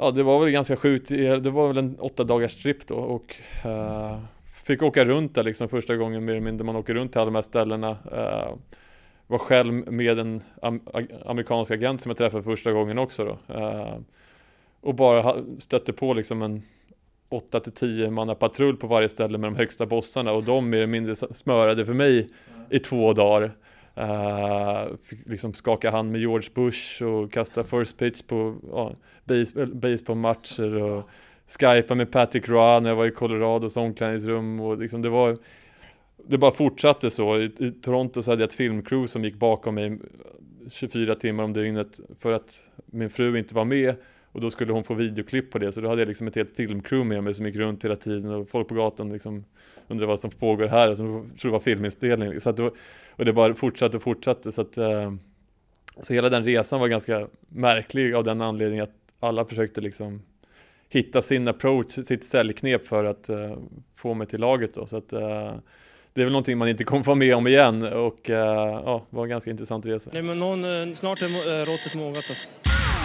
ja, det var väl ganska sjukt. Det var väl en åtta dagars trip då och uh, fick åka runt där liksom första gången mer eller mindre man åker runt till alla de här ställena. Uh, var själv med en am amerikansk agent som jag träffade första gången också då. Uh, och bara stötte på liksom en 8 till 10 manna patrull på varje ställe med de högsta bossarna och de mer eller mindre smörade för mig i två dagar. Uh, fick liksom skaka hand med George Bush och kasta first pitch på uh, base, baseballmatcher och skypa med Patrick Roy när jag var i Colorados omklädningsrum och liksom det var det bara fortsatte så. I, I, Toronto så hade jag ett filmcrew som gick bakom mig 24 timmar om dygnet för att min fru inte var med och då skulle hon få videoklipp på det, så då hade jag liksom ett helt filmcrew med mig som gick runt hela tiden och folk på gatan liksom undrade vad som pågår här, så jag tror det var filminspelning. Så att då, och det bara fortsatte och fortsatte. Så, att, eh, så hela den resan var ganska märklig av den anledningen att alla försökte liksom hitta sin approach, sitt säljknep för att eh, få mig till laget då. Så att, eh, det är väl någonting man inte kommer få med om igen och uh, ja, var en ganska intressant resa. Nej men någon, eh, snart är eh, råttet mogat alltså.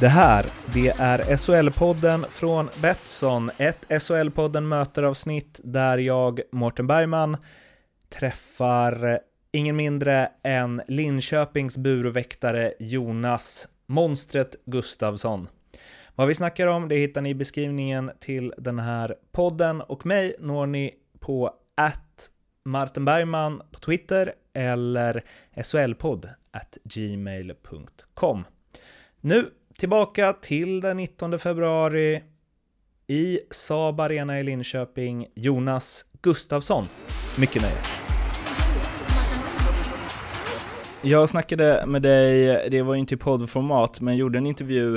Det här, det är SHL-podden från Betsson. Ett SHL-podden möteravsnitt där jag, Mårten Bergman, träffar ingen mindre än Linköpings burväktare Jonas Monstret Gustavsson. Vad vi snackar om, det hittar ni i beskrivningen till den här podden och mig når ni på att Martin Bergman på Twitter eller SHLpodd at gmail.com. Nu Tillbaka till den 19 februari i Saab Arena i Linköping, Jonas Gustafsson. Mycket nöje. Jag snackade med dig, det var ju inte i poddformat, men gjorde en intervju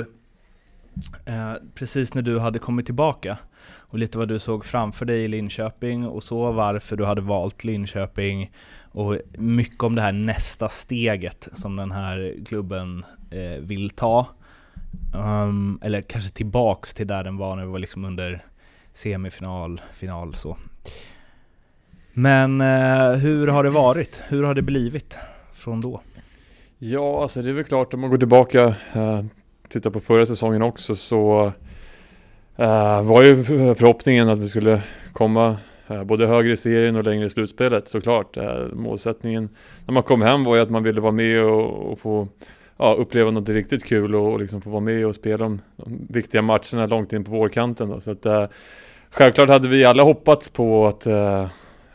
eh, precis när du hade kommit tillbaka och lite vad du såg framför dig i Linköping och så varför du hade valt Linköping och mycket om det här nästa steget som den här klubben eh, vill ta. Um, eller kanske tillbaks till där den var när vi var liksom under semifinal, final så. Men uh, hur har det varit? Hur har det blivit från då? Ja, alltså det är väl klart om man går tillbaka, uh, tittar på förra säsongen också så uh, var ju förhoppningen att vi skulle komma uh, både högre i serien och längre i slutspelet såklart. Uh, målsättningen när man kom hem var ju att man ville vara med och, och få ja, uppleva något riktigt kul och, och liksom få vara med och spela de, de viktiga matcherna långt in på vårkanten. Då. Så att, eh, självklart hade vi alla hoppats på att eh,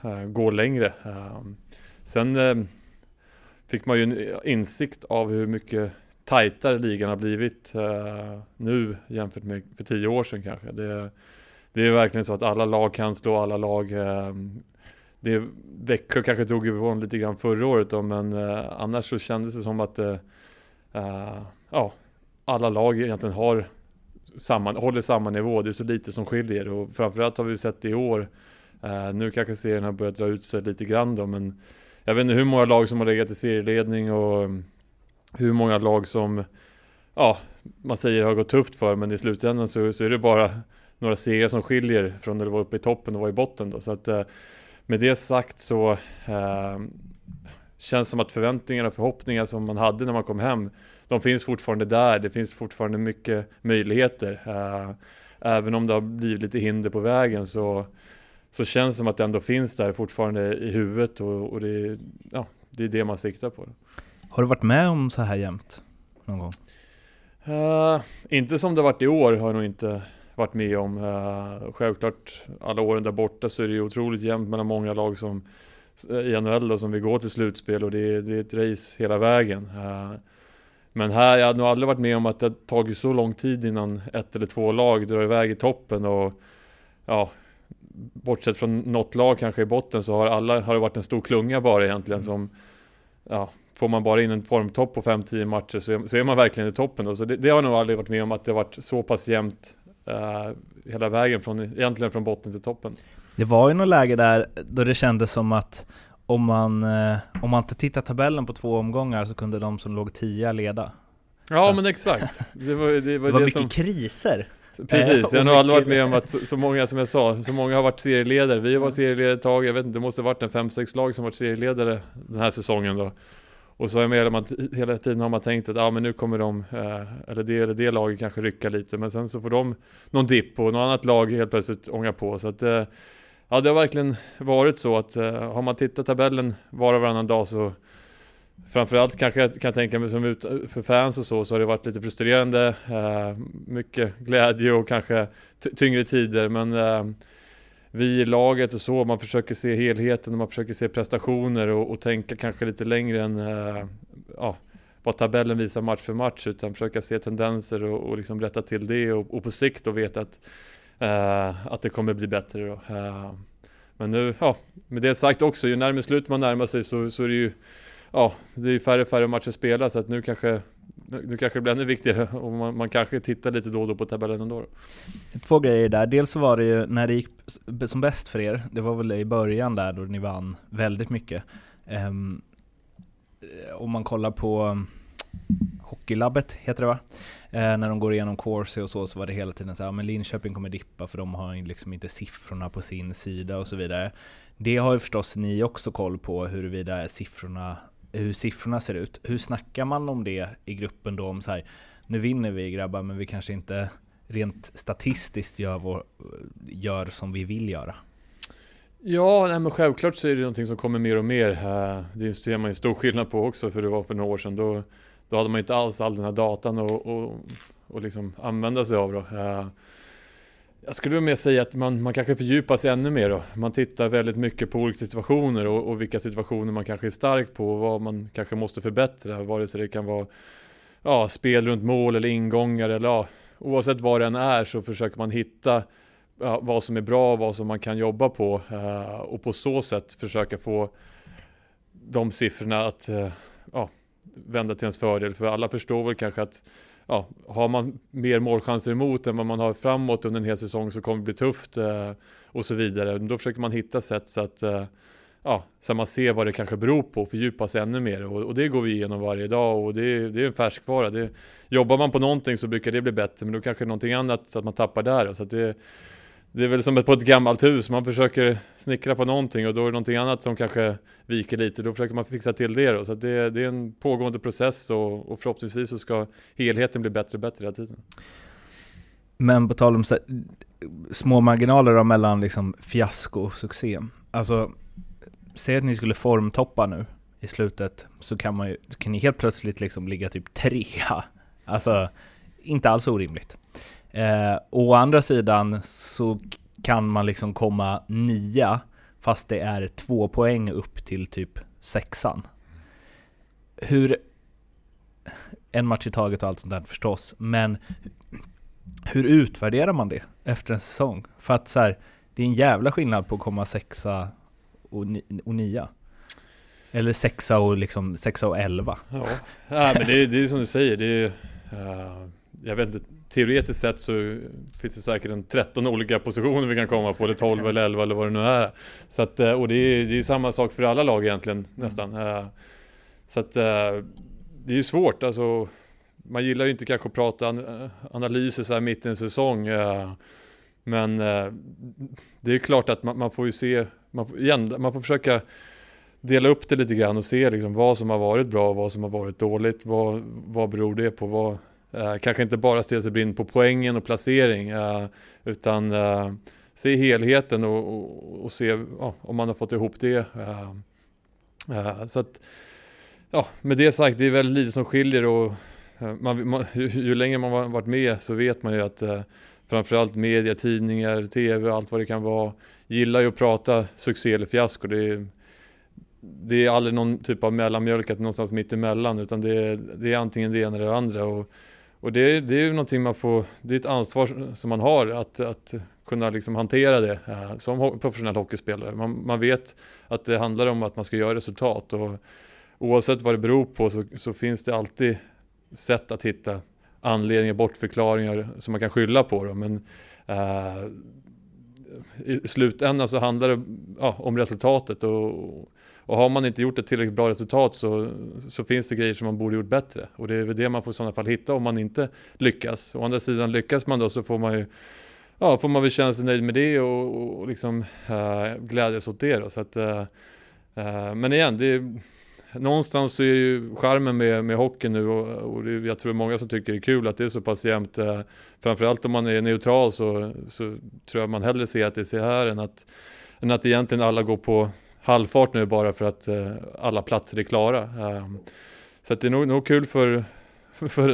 eh gå längre. Ehm, sen ehm, fick man ju en eh, insikt av hur mycket tajtare ligan har blivit eh, nu jämfört med för tio år sedan kanske. Det, det är verkligen så att alla lag kan slå alla lag. Ehm, det Växjö kanske drog ifrån lite grann förra året då, men annars så kändes det som att uh, ja, alla lag egentligen har samma, håller samma nivå. Det är så lite som skiljer och framförallt har vi sett det i år. Uh, nu kanske serien har börjat dra ut sig lite grann då, men jag vet inte hur många lag som har legat i serieledning och mm, hur många lag som, ja, man säger har gått tufft för, men i slutändan så, så är det bara några serier som skiljer från när det var uppe i toppen och var i botten då. Så att uh, med det sagt så uh, känns som att förväntningarna och förhoppningar som man hade när man kom hem, de finns fortfarande där. Det finns fortfarande mycket möjligheter. Uh, även om det har blivit lite hinder på vägen så, så känns det som att det ändå finns där fortfarande i huvudet och, och det, ja, det är det man siktar på. Har du varit med om så här jämt någon gång? Uh, inte som det varit i år har jag nog inte varit med om. Uh, självklart alla åren där borta så är det ju otroligt jämnt mellan många lag som i NHL då, som vi går till slutspel och det är, det är ett race hela vägen. Uh, men här, jag har nog aldrig varit med om att det tagit så lång tid innan ett eller två lag drar iväg i toppen och ja, bortsett från något lag kanske i botten så har alla, har det varit en stor klunga bara egentligen mm. som ja, får man bara in en formtopp på 5-10 matcher så är, så är man verkligen i toppen. Då. Så det, det har jag nog aldrig varit med om att det har varit så pass jämnt uh, hela vägen från, egentligen från botten till toppen. Det var ju något läge där då det kändes som att om man, eh, om man inte tittar tabellen på två omgångar så kunde de som låg tia leda. Ja, men exakt. Det var, det var, det var mycket som... kriser. Precis, jag har nog aldrig varit med om att så, så, många, som jag sa, så många har varit serieledare. Vi har varit serieledare ett tag, jag vet inte, det måste ha varit en 5-6 lag som varit serieledare den här säsongen då. Och så är med man, hela tiden har man tänkt att ja, men nu kommer de, eh, eller det eller det laget kanske rycka lite, men sen så får de någon dipp och något annat lag helt plötsligt ånga på. Så att, eh, ja, det har verkligen varit så att eh, har man tittat tabellen var och varannan dag så Framförallt kanske jag kan tänka mig som ut, för fans och så, så har det varit lite frustrerande. Eh, mycket glädje och kanske tyngre tider, men eh, vi i laget och så, man försöker se helheten och man försöker se prestationer och, och tänka kanske lite längre än eh, ja, vad tabellen visar match för match, utan försöka se tendenser och, och liksom rätta till det och, och på sikt då veta att, eh, att det kommer bli bättre. Då. Eh, men nu, ja, med det sagt också, ju närmare slut man närmar sig så, så är det ju ja, det är ju färre färre matcher att spela så att nu kanske nu kanske det blir ännu viktigare och man, man kanske tittar lite då och då på tabellen ändå. Två grejer där. Dels så var det ju när det gick som bäst för er, det var väl i början där då ni vann väldigt mycket. Um, om man kollar på eh, Hockeylabbet heter det va? Eh, när de går igenom Corsi och så, så var det hela tiden så här, men Linköping kommer dippa för de har liksom inte siffrorna på sin sida och så vidare. Det har ju förstås ni också koll på huruvida siffrorna hur siffrorna ser ut. Hur snackar man om det i gruppen då? Om så här, nu vinner vi grabbar, men vi kanske inte rent statistiskt gör, vår, gör som vi vill göra. Ja, nej, men självklart så är det någonting som kommer mer och mer. Det ser man ju stor skillnad på också för det var för några år sedan. Då, då hade man inte alls all den här datan och, och, och liksom använda sig av. Då. Eh, jag skulle mer säga att man, man kanske fördjupar sig ännu mer då. Man tittar väldigt mycket på olika situationer och, och vilka situationer man kanske är stark på och vad man kanske måste förbättra. Vare sig det kan vara ja, spel runt mål eller ingångar eller ja, oavsett vad det än är så försöker man hitta ja, vad som är bra och vad som man kan jobba på eh, och på så sätt försöka få de siffrorna att eh, ja, vända till ens fördel. För alla förstår väl kanske att ja, har man mer målchanser emot än vad man har framåt under en hel säsong så kommer det bli tufft eh, och så vidare. Då försöker man hitta sätt så att eh, ja, så man ser vad det kanske beror på och fördjupa sig ännu mer. Och, och det går vi igenom varje dag och det är, det är en färskvara. Det, jobbar man på någonting så brukar det bli bättre men då kanske någonting annat så att man tappar där. Så att det, det är väl som på ett gammalt hus, man försöker snickra på någonting och då är det någonting annat som kanske viker lite, då försöker man fixa till det då. Så det, det, är en pågående process och, och, förhoppningsvis så ska helheten bli bättre och bättre hela tiden. Men på tal om så, små marginaler då mellan liksom fiasko och succé. Alltså, säg att ni skulle formtoppa nu i slutet, så kan, man ju, kan ni helt plötsligt liksom ligga typ trea. Alltså, inte alls orimligt. Eh, å andra sidan så kan man liksom komma nia fast det är två poäng upp till typ sexan. Hur, en match i taget och allt sånt där förstås, men hur utvärderar man det efter en säsong? För att så här, det är en jävla skillnad på att komma sexa och, ni, och nia. Eller sexa och, liksom, sexa och elva. Ja, ja men det, det är som du säger, det är, uh, jag vet inte, teoretiskt sett så finns det säkert en 13 olika positioner vi kan komma på, eller 12 eller 11 eller vad det nu är. Så att, eh, och det är, det är samma sak för alla lag egentligen, nästan. Mm. Så att eh, det är ju svårt, alltså. Man gillar ju inte kanske att prata analyser så här mitt i en säsong. Men det är klart att man, man får ju se, man får, igen, man får försöka dela upp det lite grann och se liksom vad som har varit bra och vad som har varit dåligt. Vad, vad beror det på? Vad, Uh, kanske inte bara stirra sig blind på poängen och placering uh, utan uh, se helheten och, och, och se om man har fått ihop det. så att, ja, med det sagt, det är väldigt lite som skiljer och man, man, ju, ju, längre man har varit med så vet man ju att framförallt media, tidningar, tv och allt vad det kan vara gillar ju att prata succé eller fiasko. Det är, det är aldrig någon typ av mellanmjölk att någonstans mitt emellan utan det är, det är antingen det ena eller det andra. Och, och det, det är ju någonting man får, det är ett ansvar som man har att, att kunna liksom hantera det som professionell hockeyspelare. Man, man vet att det handlar om att man ska göra resultat och oavsett vad det beror på så, så finns det alltid sätt att hitta anledningar, bortförklaringar som man kan skylla på. Då. Men eh, i slutändan så handlar det ja, om resultatet och, och har man inte gjort ett tillräckligt bra resultat så, så finns det grejer som man borde gjort bättre. Och det är väl det man får i sådana fall hitta om man inte lyckas. Å andra sidan lyckas man då så får man ju Ja, får man väl känna sig nöjd med det och, och liksom äh, glädjas åt det då. Så att, äh, men igen, det är, någonstans så är ju charmen med, med hockey nu och, och det, jag tror många som tycker det är kul att det är så pass jämnt. Eh, framförallt om man är neutral så, så tror jag man hellre ser att det är så här än att, än att egentligen alla går på halvfart nu bara för att eh, alla platser är klara. Eh, så det är nog, nog kul för, för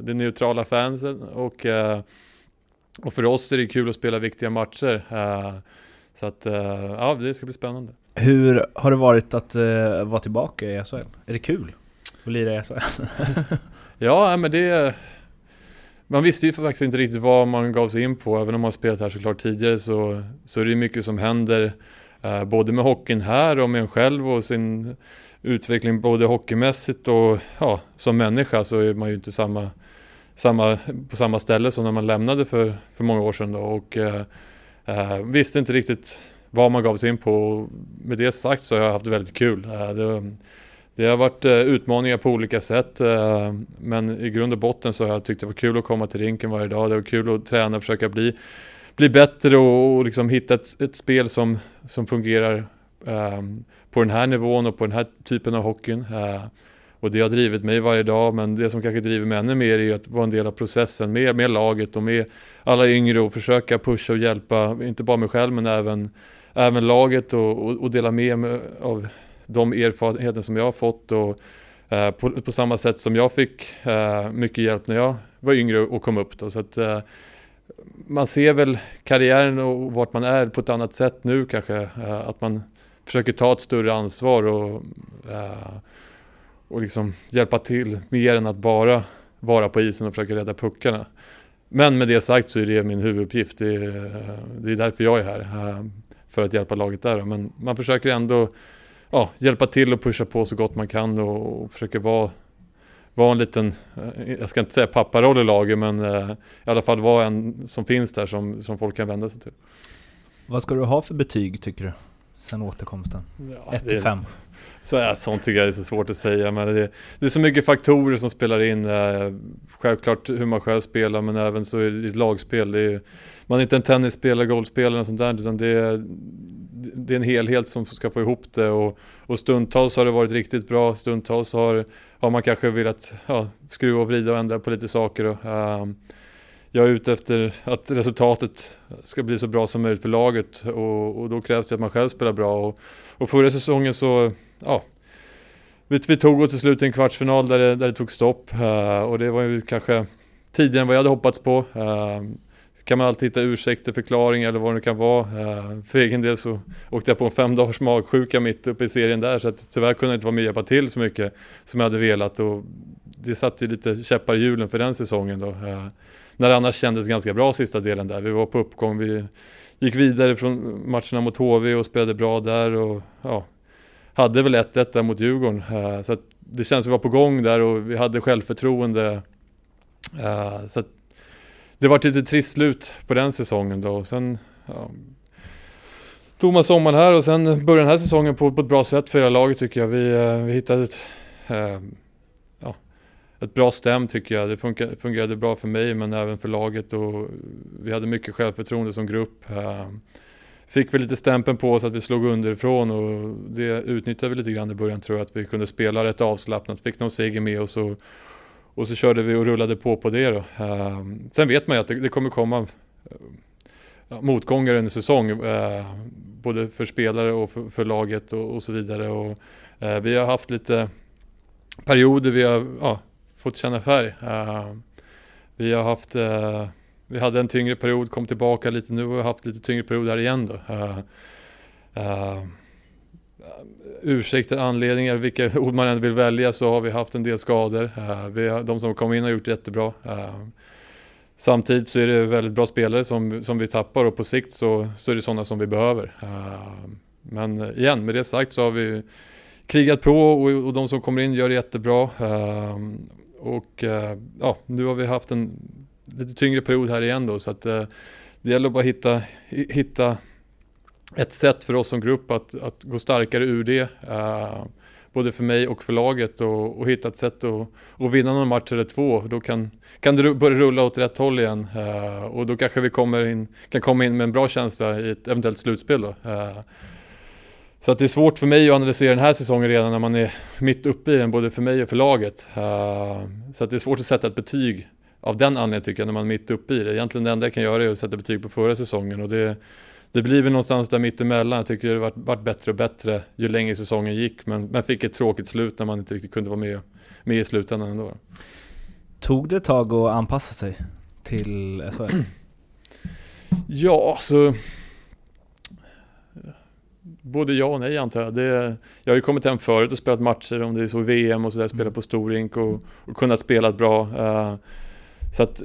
de neutrala fansen och, eh, och för oss är det kul att spela viktiga matcher. Eh, så att eh, ja, det ska bli spännande. Hur har det varit att vara tillbaka i SHL? Är det kul att lira i SHL? ja, men det... Man visste ju faktiskt inte riktigt vad man gav sig in på. Även om man spelat här såklart tidigare så, så är det mycket som händer. Eh, både med hockeyn här och med en själv och sin utveckling både hockeymässigt och ja, som människa så är man ju inte samma, samma, på samma ställe som när man lämnade för, för många år sedan. Då. Och eh, eh visste inte riktigt vad man gav sig in på. Med det sagt så har jag haft väldigt kul. Eh, det, det har varit utmaningar på olika sätt men i grund och botten så har jag tyckt det var kul att komma till rinken varje dag. Det var kul att träna och försöka bli, bli bättre och, och liksom hitta ett, ett, spel som, som fungerar ehm, på den här nivån och på den här typen av hockeyn. Eh, och det har drivit mig varje dag, men det som kanske driver mig ännu mer är att vara en del av processen med, med laget och med alla yngre och försöka pusha och hjälpa, inte bara mig själv men även även laget och, och, och dela med mig av de erfarenheter som jag har fått och eh, på, på, samma sätt som jag fick eh, mycket hjälp när jag var yngre och kom upp då. Så att, eh, man ser väl karriären och vart man är på ett annat sätt nu kanske. Eh, att man försöker ta ett större ansvar och, eh, och liksom hjälpa till mer än att bara vara på isen och försöka rädda puckarna. Men med det sagt så är det min huvuduppgift. Det är, det är därför jag är här för att hjälpa laget där. Men man försöker ändå ja, hjälpa till och pusha på så gott man kan och, och försöker vara, vara en liten, eh, jag ska inte säga papparoll i laget, men eh, i alla fall vara en som finns där som, som folk kan vända sig till. Vad ska du ha för betyg tycker du? Sen återkomsten? 1 ja, till 5? Så, sånt tycker jag är så svårt att säga. Men det, det är så mycket faktorer som spelar in. Eh, självklart hur man själv spelar men även så det ett lagspel. Det är, man är inte en tennisspelare, golfspelare och sånt där utan det det är en helhet som ska få ihop det och, och stundtals har det varit riktigt bra, stundtals har, har man kanske velat ja, skruva och vrida och ändra på lite saker. Och, uh, jag är ute efter att resultatet ska bli så bra som möjligt för laget och, och då krävs det att man själv spelar bra. Och, och förra säsongen så, ja, vi, vi tog oss till slut till en kvartsfinal där det, där det tog stopp uh, och det var ju kanske tidigare än vad jag hade hoppats på. Uh, kan man alltid hitta ursäkter, förklaringar eller vad det nu kan vara. Eh, för egen del så åkte jag på en fem dagars magsjuka mitt uppe i serien där så att tyvärr kunde jag inte vara med och hjälpa till så mycket som jag hade velat och det satte ju lite käppar i hjulen för den säsongen då. Eh, när det annars kändes ganska bra sista delen där. Vi var på uppgång, vi gick vidare från matcherna mot HV och spelade bra där och ja, hade väl 1-1 där mot Djurgården. Uh, så det känns som vi var på gång där och vi hade självförtroende. Uh, så det var ett lite trist slut på den säsongen då. Sen ja, tog man sommaren här och sen började den här säsongen på, på ett bra sätt för hela laget tycker jag. Vi, eh, vi hittade ett, eh, ja, ett bra stäm tycker jag. Det funkar, fungerade bra för mig men även för laget och vi hade mycket självförtroende som grupp eh, fick vi lite stämpeln på oss att vi slog underifrån och det utnyttjade vi lite grann i början tror jag att vi kunde spela rätt avslappnat, fick någon seger med oss och, och så körde vi och rullade på på det då. Ehm, sen vet man ju att det, kommer komma motgångar under säsong, eh, både för spelare och för, laget och, så vidare och eh, vi har haft lite perioder vi har fått känna färg. Ehm, vi har haft eh, vi hade en tyngre period, kom tillbaka lite nu och har haft lite tyngre period här igen då. Ehm, Ursäkter, anledningar, vilka ord man än vill välja så har vi haft en del skador. Eh, vi har, de som kom in har gjort jättebra. Eh, samtidigt så är det väldigt bra spelare som, som vi tappar och på sikt så, så är det sådana som vi behöver. Eh, men igen, med det sagt så har vi krigat på och, och de som kommer in gör det jättebra. Och ja, nu har vi haft en lite tyngre period här igen då så att det gäller att bara hitta, hitta ett sätt för oss som grupp att, att gå starkare ur det. Uh, både för mig och för laget och, och hitta ett sätt att, att vinna någon match eller två. Då kan, kan det börja rulla åt rätt håll igen uh, och då kanske vi kommer in, kan komma in med en bra känsla i ett eventuellt slutspel. Då. Uh, så att det är svårt för mig att analysera den här säsongen redan när man är mitt uppe i den, både för mig och för laget. så att det är svårt att sätta ett betyg av den anledningen tycker jag, när man är mitt uppe i det. Egentligen det enda jag kan göra är att sätta betyg på förra säsongen och det, det blir väl någonstans där mittemellan. Jag tycker det varit, varit bättre och bättre ju längre säsongen gick, men man fick ett tråkigt slut när man inte riktigt kunde vara med, med i slutändan ändå. Tog det ett tag att anpassa sig till SHL? ja, alltså både ja och nej antar jag. Det, jag har ju kommit hem förut och spelat matcher, om det är så VM och sådär, spelat mm. på storink och, och kunnat spela bra. Uh, så att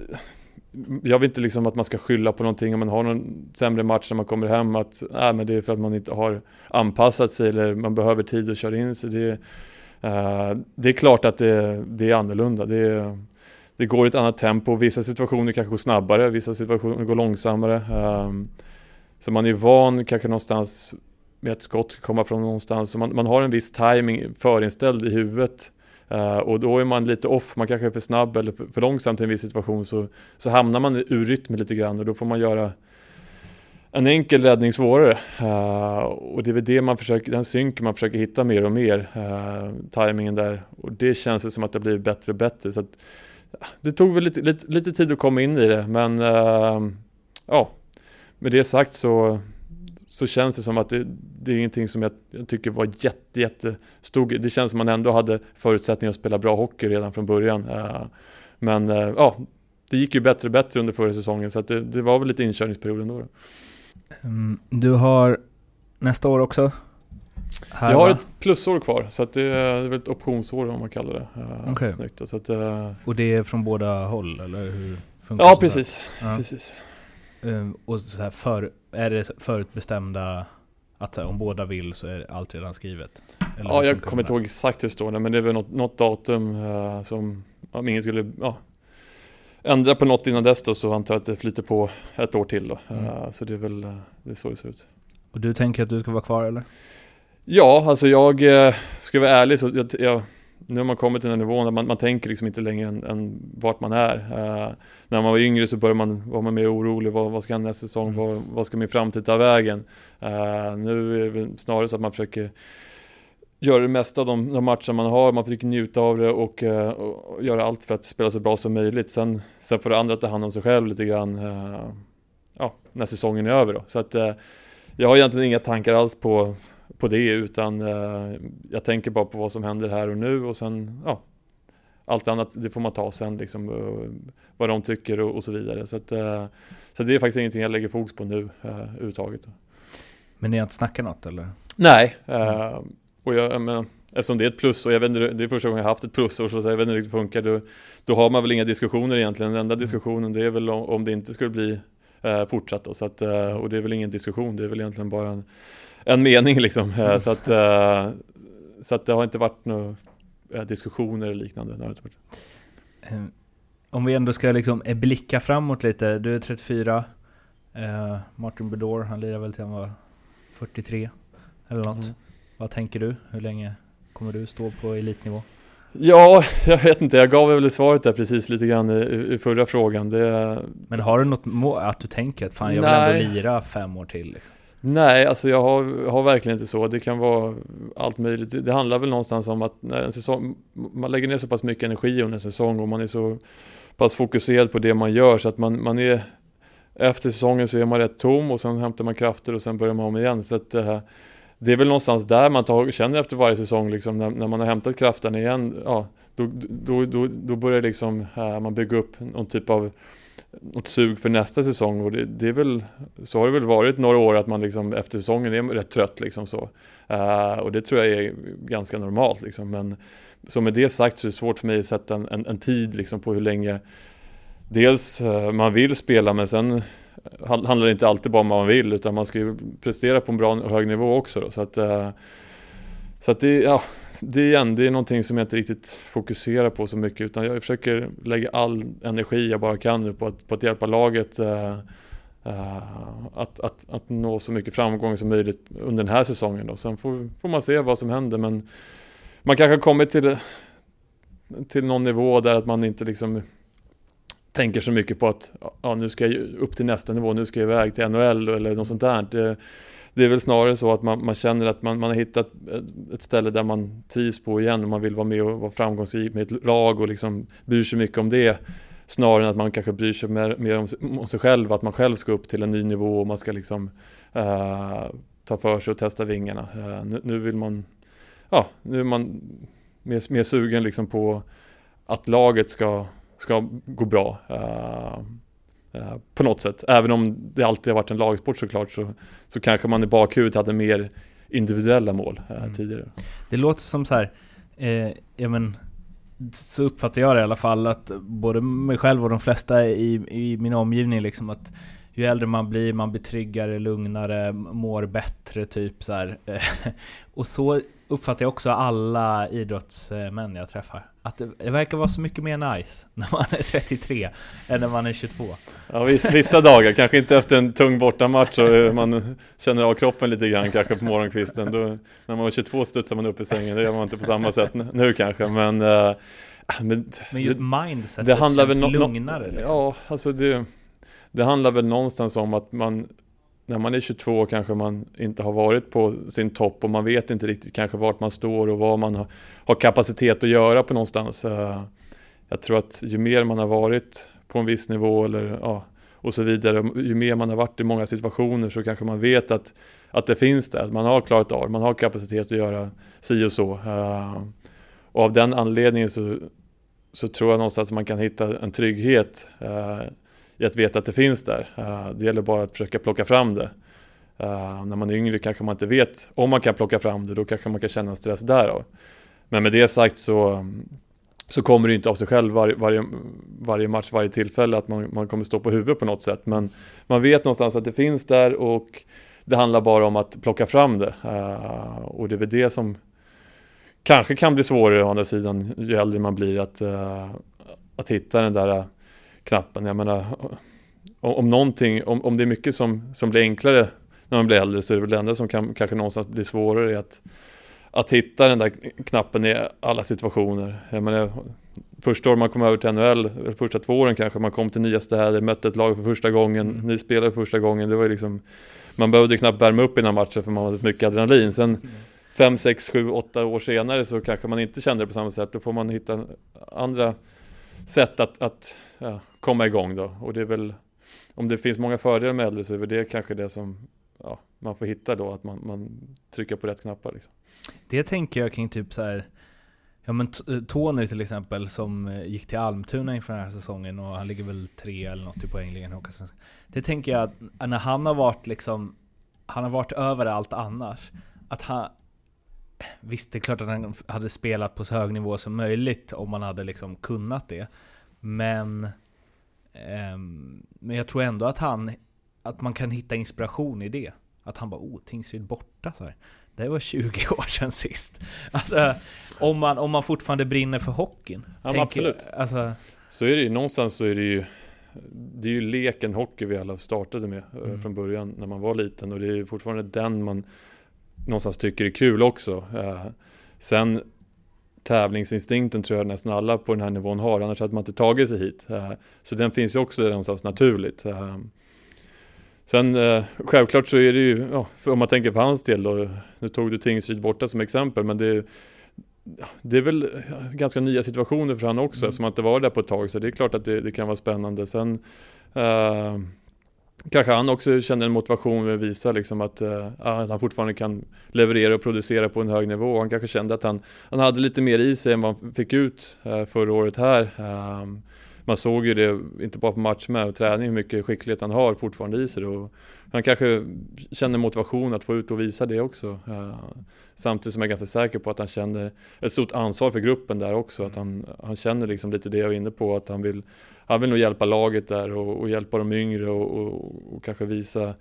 jag vill inte liksom att man ska skylla på någonting om man har någon sämre match när man kommer hem att äh, men det är för att man inte har anpassat sig eller man behöver tid att köra in sig. Det, uh, det är klart att det, det är annorlunda. Det, det går i ett annat tempo. Vissa situationer kanske går snabbare, vissa situationer går långsammare. Um, så man är van kanske någonstans med att skott ska komma från någonstans. Så man, man har en viss timing förinställd i huvudet. Uh, och då är man lite off, man kanske är för snabb eller för, för långsam till en viss situation så, så hamnar man ur rytmen lite grann och då får man göra en enkel räddning svårare. Uh, och det är väl det man försöker, den synken man försöker hitta mer och mer, uh, tajmingen där. Och det känns det som att det blir bättre och bättre. Så att, det tog väl lite, lite, lite, tid att komma in i det, men uh, ja, med det sagt så så känns det som att det, det är ingenting som jag, jag, tycker var jätte, jättestor. Det känns som att man ändå hade förutsättningar att spela bra hockey redan från början. Uh, men uh, ja, det gick ju bättre och bättre under förra säsongen så det, det var väl lite inkörningsperiod ändå. Mm, du har nästa år också? Här, jag har ett plusår kvar, så det är väl ett optionsår om man kallar det. Uh, okay. snyggt, så att, och det är från båda håll, eller hur? Funkar ja, precis. Ja. precis. Um, och så här för, är det förutbestämda att här, om båda vill så är allt redan skrivet? Eller ja, jag kommer inte ihåg exakt hur det står men det är väl något, något datum uh, som, om ingen skulle ja, ändra på något innan dess då, så antar jag att det flyter på ett år till då. Mm. Uh, så det är väl uh, det är så det ser ut. Och du tänker att du ska vara kvar eller? Ja, alltså jag ska vara ärlig så jag, jag nu har man kommit till den nivån att man, man tänker liksom inte längre än, än vart man är. Uh, när man var yngre så började man vara mer orolig. Vad, vad ska nästa säsong, mm. vad, vad ska min framtid ta vägen? Uh, nu är det snarare så att man försöker göra det mesta av de, de matcher man har, man försöker njuta av det och, uh, och, göra allt för att spela så bra som möjligt. Sen, sen får det andra ta hand om sig själv lite grann ja, när säsongen är över. Då. Så att jag har egentligen inga tankar alls på på det utan eh, jag tänker bara på vad som händer här och nu och sen ja, allt annat det får man ta sen liksom uh, vad de tycker och, och så vidare. Så, att, uh, så det är faktiskt ingenting jag lägger fokus på nu uh, överhuvudtaget. Men ni har inte snackat något eller? Nej, uh, och jag, men, eftersom det är ett plus och jag vet inte, det är första gången jag haft ett plus och så jag vet inte hur det funkar. Då, då har man väl inga diskussioner egentligen. Den enda mm. diskussionen det är väl om, om det inte skulle bli uh, fortsatt. Då, så att, och det är väl ingen diskussion, det är väl egentligen bara en en mening liksom. Mm. Så, att, eh, så att det har inte varit några eh, diskussioner eller liknande. Om vi ändå ska liksom blicka framåt lite. Du är 34. Martin Bedore, han lirar väl till han var 43 eller något. Mm. Vad tänker du? Hur länge kommer du stå på elitnivå? Ja, jag vet inte. Jag gav väl svaret där precis lite grann i, i förra frågan. Det... Men har du något mål, att du tänker att fan jag vill Nej. ändå lira fem år till? Liksom? Nej, alltså jag har, har, verkligen inte så. Det kan vara allt möjligt. Det handlar väl någonstans om att när en säsong, man lägger ner så pass mycket energi under en säsong och man är så pass fokuserad på det man gör så att man, man är efter säsongen så är man rätt tom och sen hämtar man krafter och sen börjar man om igen. Så att, uh, det är väl någonstans där man tar, känner efter varje säsong liksom, när, när man har hämtat kraften igen. Ja, då, då, då, då börjar liksom, här, man bygga upp någon typ av något sug för nästa säsong och det, det, är väl så har det väl varit några år att man liksom efter säsongen är rätt trött liksom så. Uh, och det tror jag är ganska normalt liksom. Men så med det sagt så är det svårt för mig att sätta en, en, en tid liksom på hur länge dels uh, man vill spela men sen handlar det inte alltid bara om vad man vill utan man ska ju prestera på en bra och hög nivå också. Då, så att uh, så att det, ja, det igen, det är någonting som jag inte riktigt fokuserar på så mycket utan jag försöker lägga all energi jag bara kan nu på att, på att hjälpa laget uh, uh, att, att, att nå så mycket framgång som möjligt under den här säsongen då. Sen får, får man se vad som händer men man kanske har kommit till, till någon nivå där att man inte liksom tänker så mycket på att ja, nu ska jag upp till nästa nivå, nu ska jag iväg till NHL eller något sånt där. Det, det är väl snarare så att man, man känner att man, man har hittat ett, ställe där man trivs på igen och man vill vara med och vara framgångsrik med ett lag och liksom bryr sig mycket om det. Snarare än att man kanske bryr sig mer, mer om, om, sig själv, att man själv ska upp till en ny nivå och man ska liksom uh, ta för sig och testa vingarna. Uh, nu, nu, vill man, ja, nu är man mer, mer sugen liksom på att laget ska, ska gå bra. Eh, Uh, Eh, på något sätt. Även om det alltid har varit en lagsport såklart så, så kanske man i bakhuvudet hade mer individuella mål eh, mm. tidigare. Det låter som så här, eh, ja men så uppfattar jag det i alla fall att både mig själv och de flesta i, i min omgivning liksom att ju äldre man blir, man blir tryggare, lugnare, mår bättre typ så här. och så uppfattar jag också alla idrottsmän jag träffar. Att det, verkar vara så mycket mer nice när man är 33 än när man är 22. Ja, vissa, dagar, kanske inte efter en tung bortamatch och man känner av kroppen lite grann kanske på morgonkvisten. Då, när man var 22 studsar man upp i sängen, det gör man inte på samma sätt nu kanske. Men, äh, men, men just mindsetet det handlar känns väl no, lugnare. Liksom. Ja, alltså det, det handlar väl någonstans om att man när man är 22 kanske man inte har varit på sin topp och man vet inte riktigt kanske vart man står och vad man har, kapacitet att göra på någonstans. Eh, jag tror att ju mer man har varit på en viss nivå eller ja, och så vidare, ju mer man har varit i många situationer så kanske man vet att, att det finns där, att man har klarat av man har kapacitet att göra si och så. Eh, och av den anledningen så, så tror jag någonstans att man kan hitta en trygghet eh, i att veta att det finns där. Eh, det gäller bara att försöka plocka fram det. Eh, när man är yngre kanske man inte vet om man kan plocka fram det, då kanske man kan känna en stress därav. Men med det sagt så, så kommer det inte av sig själv var, varje, varje match, varje tillfälle att man, man kommer stå på huvudet på något sätt. Men man vet någonstans att det finns där och det handlar bara om att plocka fram det. Eh, och det är väl det som kanske kan bli svårare å andra sidan ju äldre man blir att, att hitta den där knappen. Jag menar, om, om någonting, om, om det är mycket som, som blir enklare när man blir äldre så är det väl det enda som kan, kanske någonstans blir svårare att, att hitta den där knappen i alla situationer. Jag menar, första året man kom över till NHL, första två åren kanske, man kom till nya städer, mötte ett lag för första gången, mm. ny spelare för första gången. Det var liksom, man behövde knappt värma upp innan matchen för man hade mycket adrenalin. Sen mm. fem, sex, sju, åtta år senare så kanske man inte kände det på samma sätt. Då får man hitta andra sätt att, att ja, komma igång då. Och det är väl, om det finns många fördelar med äldre så är väl det kanske det som ja, man får hitta då, att man, man trycker på rätt knappar. Liksom. Det tänker jag kring typ så här Ja men eh, Tony till exempel som eh, gick till Almtuna inför den här säsongen och han ligger väl tre eller något i poängligan i Det tänker jag att när han har varit liksom Han har varit överallt annars Att han Visst, det är klart att han hade spelat på så hög nivå som möjligt om man hade liksom kunnat det. Men, eh, men jag tror ändå att han, att man kan hitta inspiration i det. Att han bara oh, Tingsryd borta så här. Det var 20 år sedan sist. Alltså, om man, om man fortfarande brinner för hockeyn. Ja, absolut. Alltså, så är det ju, någonstans så är det ju det är ju leken hockey vi alla startade med eh, mm. från början när man var liten och det är fortfarande den man någonstans tycker är kul också. Eh, sen tävlingsinstinkten tror jag nästan alla på den här nivån har, annars hade man inte tagit sig hit. Eh, så den finns ju också någonstans naturligt. Eh, sen självklart så är det ju, om man tänker på hans del då, nu tog du Tingsryd borta som exempel, men det, det är väl ganska nya situationer för han också, mm. som inte var där på ett tag, så det är klart att det, det kan vara spännande. Sen kanske han också känner en motivation att visa liksom att, uh, att, han fortfarande kan leverera och producera på en hög nivå. Han kanske kände att han, han hade lite mer i sig än vad han fick ut uh, förra året här. Um, man såg ju det, inte bara på match med och träning, hur mycket skicklighet han har fortfarande i sig. Och han kanske känner motivation att få ut och visa det också. Uh, samtidigt som jag är ganska säker på att han känner ett stort ansvar för gruppen där också. Att han, han känner liksom lite det jag var inne på, att han vill han vill nog hjälpa laget där och, och hjälpa de yngre och, och, och kanske visa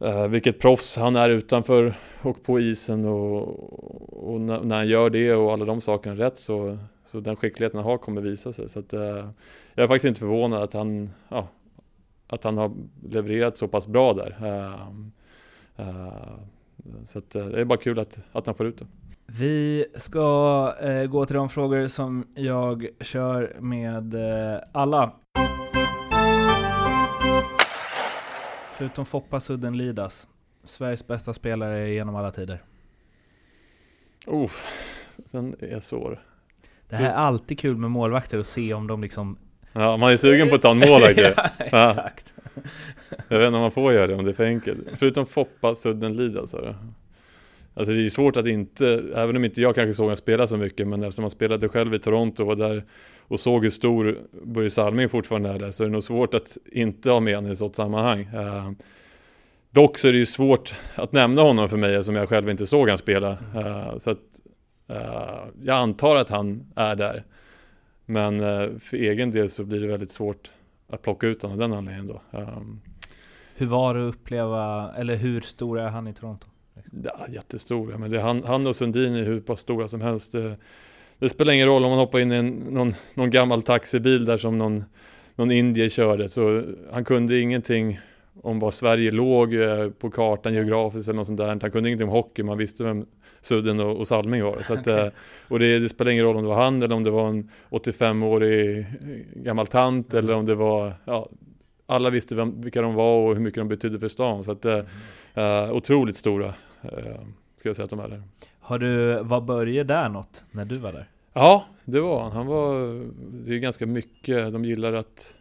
eh, vilket proffs han är utanför och på isen och, och när, när han gör det och alla de sakerna rätt så, så den skickligheten han har kommer visa sig. Så att, eh, jag är faktiskt inte förvånad att han, ja, att han har levererat så pass bra där. Eh, eh, så att, eh, det är bara kul att, att han får ut det. Vi ska eh, gå till de frågor som jag kör med eh, alla. Förutom Foppa Sudden Lidas. Sveriges bästa spelare genom alla tider. Oh, den är svår. Det här är alltid kul med målvakter att se om de liksom... Ja, man är sugen på att ta en målvakt ja, exakt. Jag vet inte om man får göra det om det är för enkelt. Förutom Foppa Sudden Lidas. Alltså. Alltså det är svårt att inte, även om inte jag kanske såg honom spela så mycket, men eftersom han spelade själv i Toronto och var där och såg hur stor Börje Salming fortfarande är där, så är det nog svårt att inte ha med honom i ett sådant sammanhang. Eh, dock så är det ju svårt att nämna honom för mig, som jag själv inte såg han spela. Eh, så att eh, jag antar att han är där. Men eh, för egen del så blir det väldigt svårt att plocka ut honom av den anledningen då. Eh, hur var det att uppleva, eller hur stor är han i Toronto? Ja, jättestor. Men det han, han och Sundin är hur pass stora som helst. Det, det, spelar ingen roll om man hoppar in i en, någon, någon gammal taxibil där som någon, någon indier körde. Så han kunde ingenting om var Sverige låg eh, på kartan geografiskt eller något sånt där. Han kunde ingenting om hockey, man visste vem Sudden och, och Salming var. Så att, okay. Eh, och det, det spelar ingen roll om det var han eller om det var en 85-årig gammal tant mm. eller om det var, ja, alla visste vem, vilka de var och hur mycket de betydde för stan. Så att, mm. uh, otroligt stora ska jag säga att de är där. Har du, var Börje där något när du var där? Ja, det var han. Han var, det är ganska mycket, de gillar att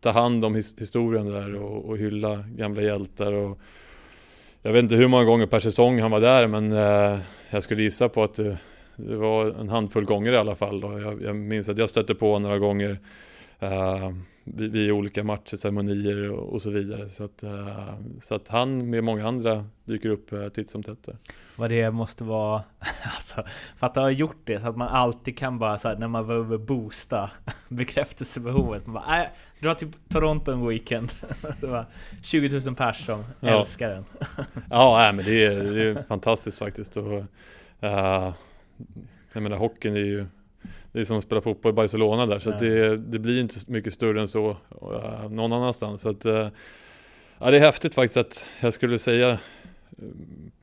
ta hand om his, historien där och, och, hylla gamla hjältar och jag vet inte hur många gånger per säsong han var där men eh, jag skulle gissa på att det, det, var en handfull gånger i alla fall. Och jag, jag minns att jag stötte på några gånger eh, vid, vid olika matcher, ceremonier och, och, så vidare. Så att, uh, så att han med många andra dyker upp uh, titt som tätt. Vad det måste vara, alltså, för att ha gjort det så att man alltid kan bara så här, när man behöver boosta bekräftelsebehovet. Man bara, äh, dra till Toronto en weekend. det var 20 000 pers som ja. älskar den. ja, äh, men det är, det är fantastiskt faktiskt. Och, uh, jag menar hockeyn är ju det är som att spela fotboll i Barcelona där, så det, det, blir inte mycket större än så uh, någon annanstans. Så att, uh, ja, det är häftigt faktiskt att jag skulle säga uh,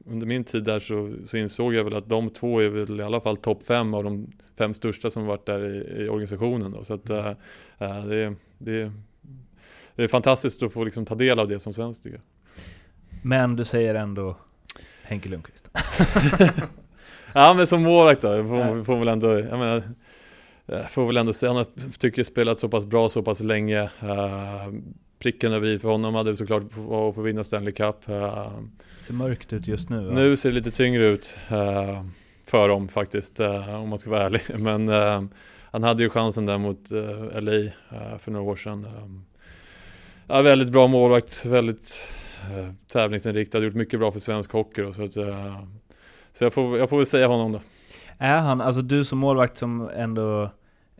under min tid där så, så, insåg jag väl att de två är väl i alla fall topp fem av de fem största som varit där i, i organisationen. Då. Så att, uh, det, det, det är fantastiskt att få liksom ta del av det som svensk tycker jag. Men du säger ändå Henke Lundqvist? ja men som målvakt då, får, får väl ändå, jag menar, Eh, får väl ändå säga, han tycker spelat så pass bra så pass länge. Uh, pricken över i för honom hade såklart att få vinna Stanley Cup. Uh, ser mörkt ut just nu va? Nu ser det lite tyngre ut för dem faktiskt, om man ska vara ärlig. Men han hade ju chansen där mot LA för några år sedan. Ja, väldigt bra målvakt, väldigt tävlingsinriktad, gjort mycket bra för svensk hockey. Då, så att, så jag får, jag får väl säga honom då. Är han, alltså du som målvakt som ändå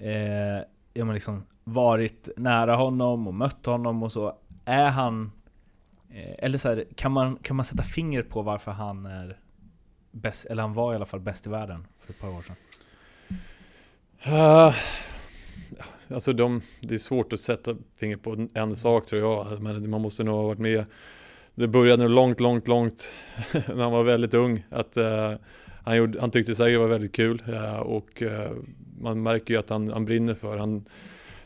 eh, ja, men liksom varit nära honom och mött honom och så, är han eh, eller så här, kan, man, kan man sätta fingret på varför han är bäst, eller han var i alla fall bäst i världen för ett par år sedan? Uh, alltså de, det är svårt att sätta fingret på en sak tror jag, men man måste nog ha varit med det började nog långt, långt, långt när han var väldigt ung. Att, uh, han, gjorde, han tyckte säkert det var väldigt kul uh, och uh, man märker ju att han, han brinner för. Han,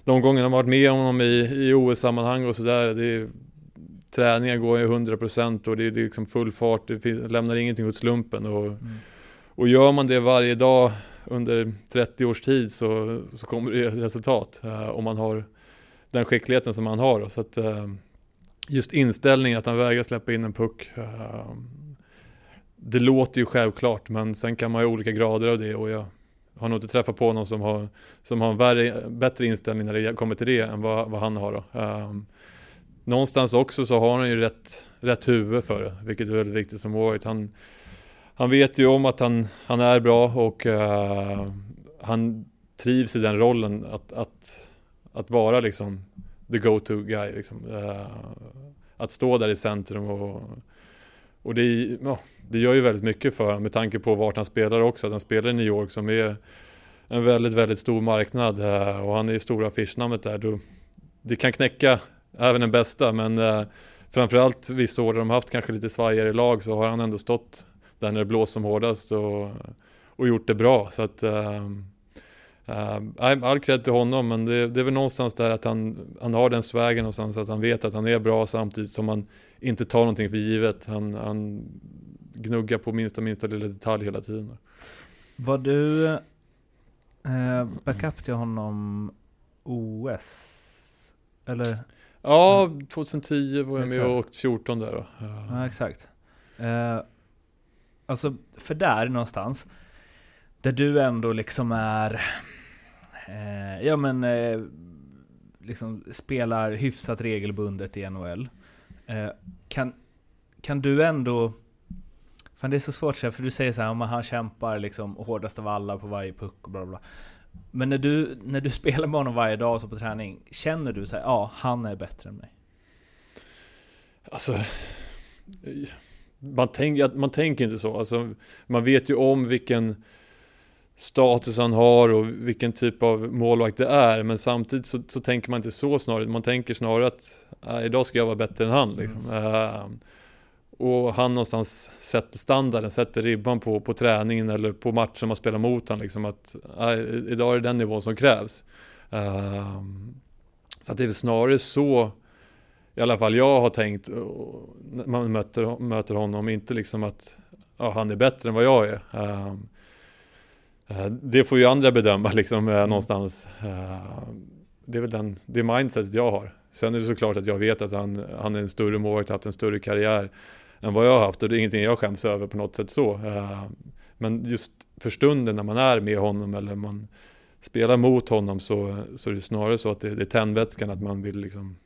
de gångerna man varit med honom i, i OS-sammanhang och sådär, träningen går ju 100% och det, det är liksom full fart, det finns, lämnar ingenting åt slumpen. Och, mm. och gör man det varje dag under 30 års tid så, så kommer det resultat. Uh, om man har den skickligheten som han har. Så att, uh, just inställningen att han vägrar släppa in en puck. Uh, det låter ju självklart men sen kan man ha olika grader av det och jag har nog inte träffat på någon som har, som har en värre, bättre inställning när det kommer till det än vad, vad han har. Då. Um, någonstans också så har han ju rätt, rätt huvud för det, vilket är väldigt viktigt som målvakt. Han, han vet ju om att han, han är bra och uh, han trivs i den rollen att, att, att vara liksom the go-to guy. Liksom. Uh, att stå där i centrum och och det, ja, det gör ju väldigt mycket för honom med tanke på vart han spelar också. Att han spelar i New York som är en väldigt, väldigt stor marknad eh, och han är stora affischnamnet där. Då, det kan knäcka även den bästa men eh, framförallt vissa år där de haft kanske lite svajigare lag så har han ändå stått där när det blåst som hårdast och, och gjort det bra. Så att uh, uh, all cred till honom men det, det, är väl någonstans där att han, han har den svägen någonstans att han vet att han är bra samtidigt som han inte tar någonting för givet. Han, han gnuggar på minsta minsta lilla detalj hela tiden. Var du eh, backup till honom OS? Eller? Ja, 2010 var jag med och åkte 14 där då. Ja, exakt. Eh, alltså, för där någonstans, där du ändå liksom är, eh, ja men, eh, liksom spelar hyfsat regelbundet i NHL. Eh, kan, kan du ändå, fan det är så svårt för du säger så här, han kämpar liksom hårdast av alla på varje puck och bla bla. Men när du, när du spelar med honom varje dag så på träning, känner du så här, ja, han är bättre än mig? Alltså, man, tänk, man tänker inte så. Alltså, man vet ju om vilken status han har och vilken typ av målvakt det är. Men samtidigt så, så tänker man inte så snarare. Man tänker snarare att äh, idag ska jag vara bättre än han. Liksom. Mm. Uh, och han någonstans sätter standarden, sätter ribban på, på träningen eller på matchen man spelar mot honom. Liksom att äh, idag är det den nivån som krävs. Uh, så att det är väl snarare så i alla fall jag har tänkt när man möter, möter honom, inte liksom att ja, han är bättre än vad jag är. Uh, uh, det får ju andra bedöma liksom eh, någonstans. Ehm, det är väl den, det mindsetet jag har. Sen är det såklart att jag vet att han, han är en större målvakt, haft en större karriär än vad jag har haft och det är ingenting jag skäms över på något sätt så. men just för stunden när man är med honom eller man spelar mot honom så, så är det snarare så att det, det är tändvätskan att man vill liksom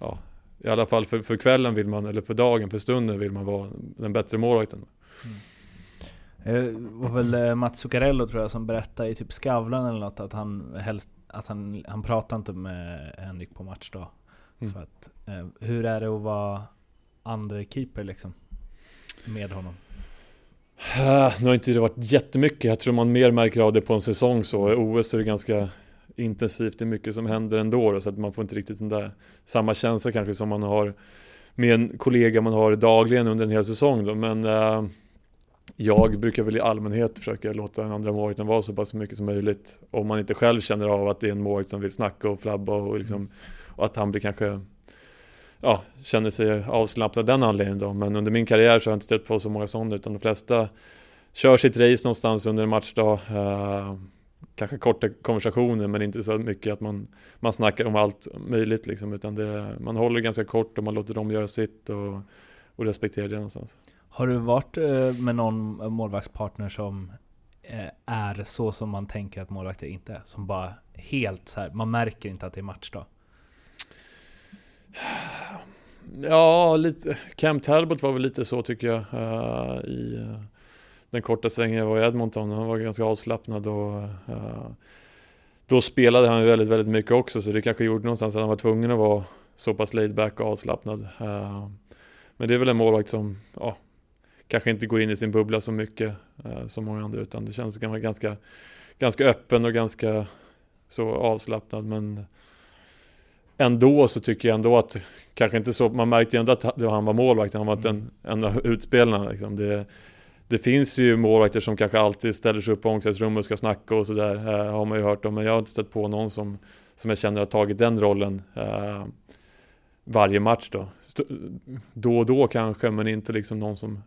ja, i alla fall för, för kvällen vill man, eller för dagen, för stunden vill man vara den bättre målvakten. Mm. Det var väl eh, Mats Zuccarello tror jag som berättade i typ Skavlan eller något att han helst, att han, han pratar inte med Henrik på matchdag. Mm. För att, eh, hur är det att vara andra keeper liksom? Med honom? Uh, nu har inte det varit jättemycket. Jag tror man mer märker av det på en säsong så. I OS är det ganska intensivt, det är mycket som händer ändå då, så att man får inte riktigt den där samma känsla kanske som man har med en kollega man har dagligen under en hel säsong då. Men äh, jag brukar väl i allmänhet försöka låta den andra målvakten vara så pass mycket som möjligt. Om man inte själv känner av att det är en målvakt som vill snacka och flabba och, liksom, och att han blir kanske ja, känner sig avslappnad av den anledningen då. Men under min karriär så har jag inte stött på så många sådana utan de flesta kör sitt race någonstans under en matchdag. Eh, kanske korta konversationer men inte så mycket att man, man snackar om allt möjligt liksom, utan det, man håller ganska kort och man låter dem göra sitt och, och respekterar det någonstans. Har du varit eh, med någon målvaktspartner som eh, är så som man tänker att målvakter inte är? Som bara helt så här, man märker inte att det är matchdag? Ja, lite. Cam Talbot var väl lite så tycker jag. Uh, i, uh, den korta svängen jag var i Edmonton. Han var ganska avslappnad och uh, då spelade han väldigt, väldigt mycket också så det kanske gjorde någonstans att han var tvungen att vara så pass laid back och avslappnad. Uh, men det är väl en målvakt som ja, kanske inte går in i sin bubbla så mycket uh, som många andra utan det känns som ganska, ganska öppen och ganska så avslappnad men ändå så tycker jag ändå att kanske inte så, man märkte ju ändå att han var målvakt, han var inte en, en av utspelarna liksom. Det, det finns ju målvakter som kanske alltid ställer sig upp på omklädningsrummet och ska snacka och sådär. Uh, har man ju hört om. Men jag har inte stött på någon som, som jag känner har tagit den rollen uh, varje match då. St då och då kanske, men inte liksom någon som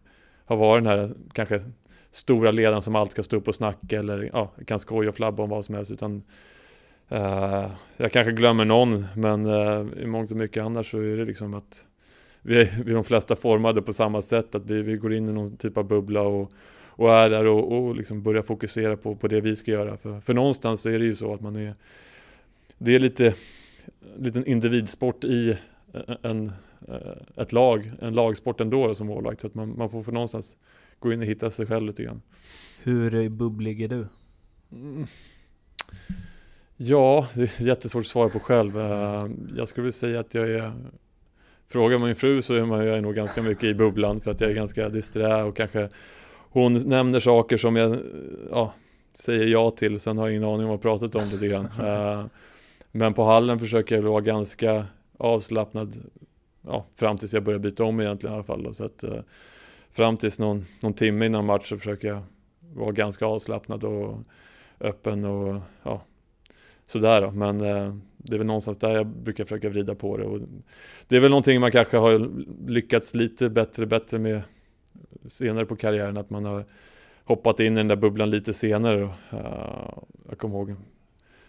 har varit den här kanske stora ledaren som alltid ska stå upp och snacka eller ja, kan skoja och flabba om vad som helst. Utan, uh, jag kanske glömmer någon, men uh, i mångt och mycket annars så är det liksom att vi vi är de flesta formade på samma sätt, att vi, vi går in i någon typ av bubbla och, och är där och, och liksom börjar fokusera på, på det vi ska göra. För, för någonstans så är det ju så att man är, det är lite, liten individsport i en, ett lag, en lagsport ändå som målvakt. Så att man, man får för någonstans gå in och hitta sig själv lite grann. Hur bubblig är du? Mm. Ja, det är jättesvårt att svara på själv. Jag skulle vilja säga att jag är frågar min fru så är man jag är nog ganska mycket i bubblan för att jag är ganska disträ och kanske hon nämner saker som jag ja, säger ja till, sen har jag ingen aning om vad jag pratat om lite grann. uh, men på hallen försöker jag vara ganska avslappnad ja, fram tills jag börjar byta om egentligen i alla fall. Då. Så att, fram tills någon, någon timme innan match så försöker jag vara ganska avslappnad och öppen och ja, sådär då. Men eh, det är väl någonstans där jag brukar försöka vrida på det. Och det är väl någonting man kanske har lyckats lite bättre, bättre med senare på karriären, att man har hoppat in i den där bubblan lite senare. Uh, jag kommer ihåg,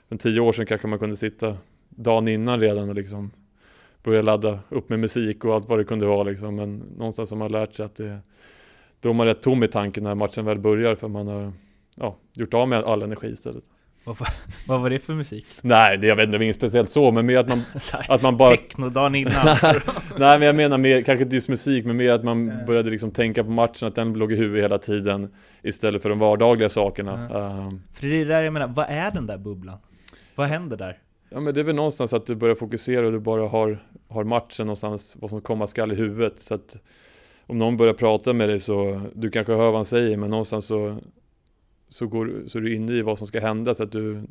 för tio år sedan kanske man kunde sitta dagen innan redan och liksom börja ladda upp med musik och allt vad det kunde vara liksom. Men någonstans har man lärt sig att det, då är man rätt tom i tanken när matchen väl börjar för man har ja, gjort av med all energi istället. Vad, vad var det för musik? Nej, det, jag vet inte, det var inget speciellt så, men mer att man, att man bara... Techno dagen innan? Nej, men jag menar mer, kanske inte just musik, men mer att man började liksom tänka på matchen, att den låg i huvudet hela tiden istället för de vardagliga sakerna. Mm. för det är där jag menar, vad är den där bubblan? Vad händer där? Ja, men det är väl någonstans att du börjar fokusera och du bara har, har matchen någonstans, vad som komma skall i huvudet. Så att om någon börjar prata med dig så, du kanske hör vad han säger, men någonstans så så, går, så är du inne i vad som ska hända så att du,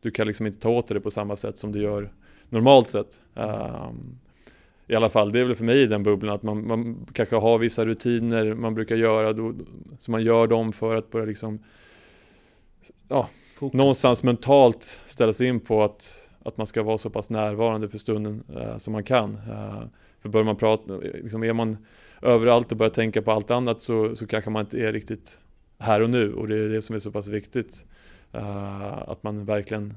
du kan liksom inte ta åt dig det på samma sätt som du gör normalt sett. Um, I alla fall, det är väl för mig i den bubblan att man, man kanske har vissa rutiner man brukar göra, då, så man gör dem för att börja liksom ja, någonstans mentalt ställa sig in på att, att man ska vara så pass närvarande för stunden uh, som man kan. Uh, för börjar man prata, liksom är man överallt och börjar tänka på allt annat så, så kanske man inte är riktigt här och nu och det är det som är så pass viktigt. Uh, att man verkligen,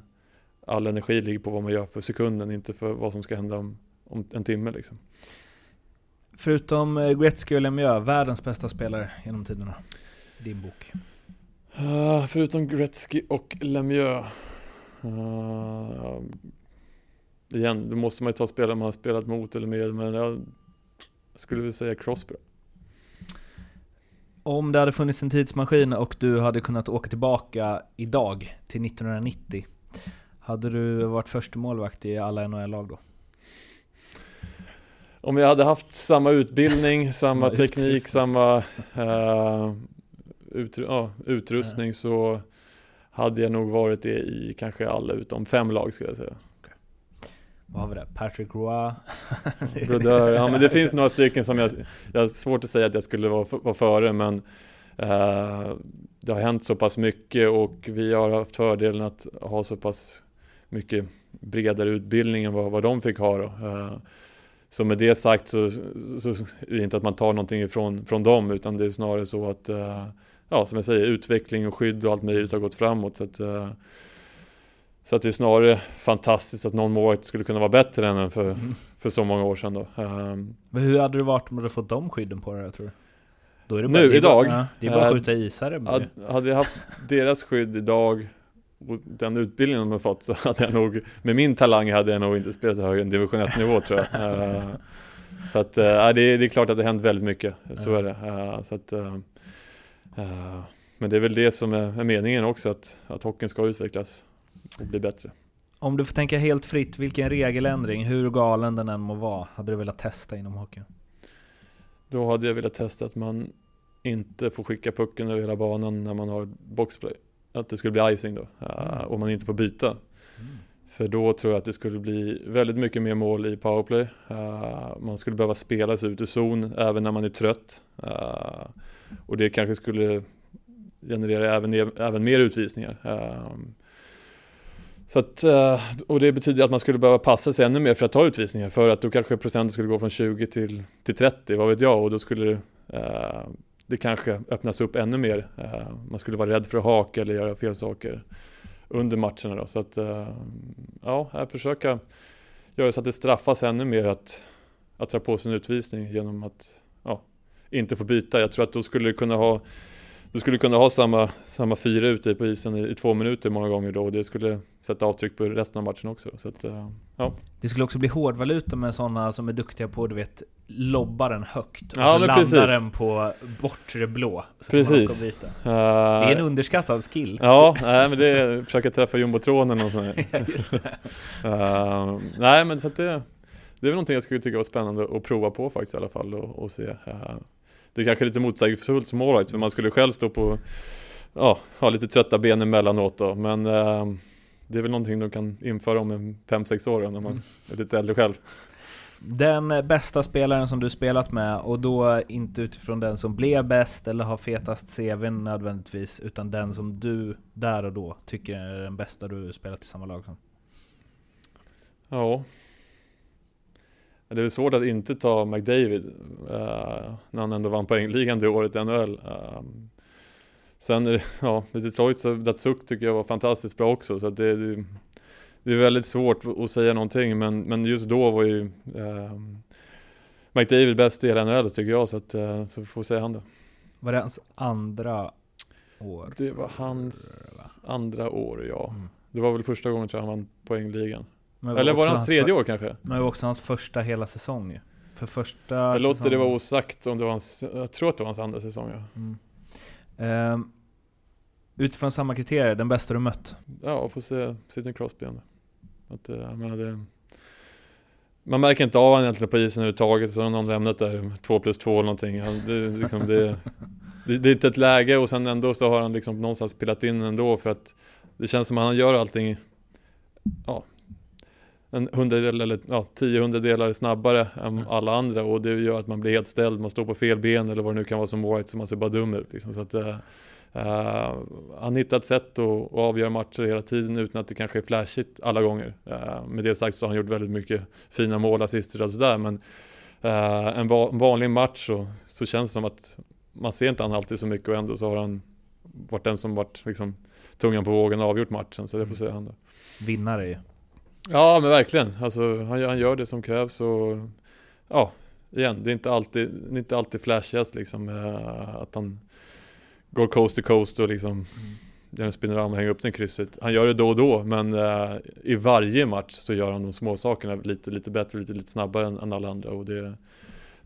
all energi ligger på vad man gör för sekunden, inte för vad som ska hända om, om en timme liksom. Förutom eh, Gretzky och Lemieux, världens bästa spelare genom tiderna? Din bok? Uh, förutom Gretzky och Lemieux uh, Igen, då måste man ju ta spelare man har spelat mot eller med, men jag skulle vilja säga Crosby. Om det hade funnits en tidsmaskin och du hade kunnat åka tillbaka idag till 1990, hade du varit första målvakt i alla NHL-lag då? Om jag hade haft samma utbildning, samma, samma teknik, utrustning. samma uh, utru utrustning så hade jag nog varit det i kanske alla utom fem lag skulle jag säga. Vad har vi där? Patrick Roy? Brodeur, ja men det finns några stycken som jag, jag har svårt att säga att jag skulle vara, vara före men uh, det har hänt så pass mycket och vi har haft fördelen att ha så pass mycket bredare utbildning än vad, vad de fick ha då. Uh, så med det sagt så, så, är det inte att man tar någonting ifrån från dem utan det är snarare så att uh, ja, som jag säger, utveckling och skydd och allt möjligt har gått framåt. Så att, så att det är snarare fantastiskt att någon målvakt skulle kunna vara bättre än för, mm. för så många år sedan då. Um, Men hur hade det varit om du hade fått de skydden på dig tror du? Då är det bara, nu, det idag? Bara, det är bara att skjuta isare. Hade, hade jag haft deras skydd idag och den utbildningen de har fått så hade jag nog, med min talang hade jag nog inte spelat högre än division 1 nivå tror jag. uh, så att, uh, det, är, det är klart att det har hänt väldigt mycket, så är det. Uh, så att, men det är väl det som är, är meningen också, att, att hockeyn ska utvecklas och bli bättre. Om du får tänka helt fritt, vilken regeländring, hur galen den än må vara, hade du velat testa inom hockeyn? Då hade jag velat testa att man inte får skicka pucken över hela banan när man har boxplay. Att det skulle bli icing då, mm. och man inte får byta. Mm. För då tror jag att det skulle bli väldigt mycket mer mål i powerplay. Uh, man skulle behöva spela sig ut ur zon även när man är trött. Uh, och det kanske skulle generera även, även mer utvisningar. Uh, så att, eh, och det betyder att man skulle behöva passa sig ännu mer för att ta utvisningar för att då kanske procenten skulle gå från 20 till, till 30, vad vet jag, och då skulle det, det kanske öppnas upp ännu mer. Eh, man skulle vara rädd för att haka eller göra fel saker under matcherna då. Så att, ja, jag försöka göra så att det straffas ännu mer att, att dra på sig en utvisning genom att ja, inte få byta. Jag tror att då skulle det kunna ha du skulle kunna ha samma, samma fyra ute på isen i, i, två minuter många gånger då och det skulle sätta avtryck på resten av matchen också. Så att, uh, ja. Det skulle också bli hårdvaluta med sådana som är duktiga på, du vet, lobba den högt och ja, så landar precis. den på bortre blå. Precis. Uh, det är en underskattad skill. Ja, nej, men det är försöka träffa jumbotronen och sånt uh, Nej men så att det det är väl någonting jag skulle tycka var spännande att prova på faktiskt i alla fall och, och se. Uh, det är kanske lite motsägelsefullt som målvakt för man skulle själv stå på, ja, ha lite trötta ben emellanåt då. Men uh, det är väl någonting de kan införa om en 5-6 år när man är lite äldre själv. Den bästa spelaren som du spelat med, och då inte utifrån den som blev bäst eller har fetast CV nödvändigtvis, utan den som du där och då tycker är den bästa du spelat i samma lag som? Ja. Det är svårt att inte ta McDavid uh, när han ändå vann poängligan det året i NHL. Uh, ehm, sen, är det, ja, Detroit så Datsuk tycker jag var fantastiskt bra också, så att det, det det är väldigt svårt att säga någonting men, men just då var ju eh, McDavid bäst i hela NHL tycker jag så, att, eh, så får säga han det. Var det hans andra år? Det var hans andra år ja. Mm. Det var väl första gången tror jag han vann poängligan. Var Eller var det hans tredje år kanske? Men det var också hans första hela säsong ju. För första Jag låter det vara osagt om det var hans, jag tror att det var hans andra säsong ja. Mm. Um, utifrån samma kriterier, den bästa du mött? Ja, får se Sidney Crosby ändå. Att, jag menar, det, man märker inte av honom egentligen på isen överhuvudtaget, så har någon lämnat där, 2 plus 2 eller någonting. Det, liksom, det, det, det är inte ett läge och sen ändå så har han liksom någonstans pillat in ändå för att det känns som att han gör allting, ja, en hundradel eller ja, tio hundradelar snabbare än alla andra och det gör att man blir helt ställd, man står på fel ben eller vad det nu kan vara som white så man ser bara dum ut. Liksom. Så att, uh, han hittar ett sätt att, att avgöra matcher hela tiden utan att det kanske är flashigt alla gånger. Uh, med det sagt så har han gjort väldigt mycket fina mål, assister och sådär men uh, en, va vanlig match så, så känns det som att man ser inte han alltid så mycket och ändå så har han varit den som varit liksom, tungan på vågen och avgjort matchen så det får säga han då. Vinnare ju. Ja men verkligen, alltså han, han gör det som krävs och ja, igen, det är inte alltid, det är inte alltid flashigast liksom eh, att han går coast to coast och liksom mm. gör en spinorama och hänger upp den krysset. Han gör det då och då, men uh, i varje match så gör han de små sakerna lite, lite bättre, lite, lite snabbare än, än alla andra och det,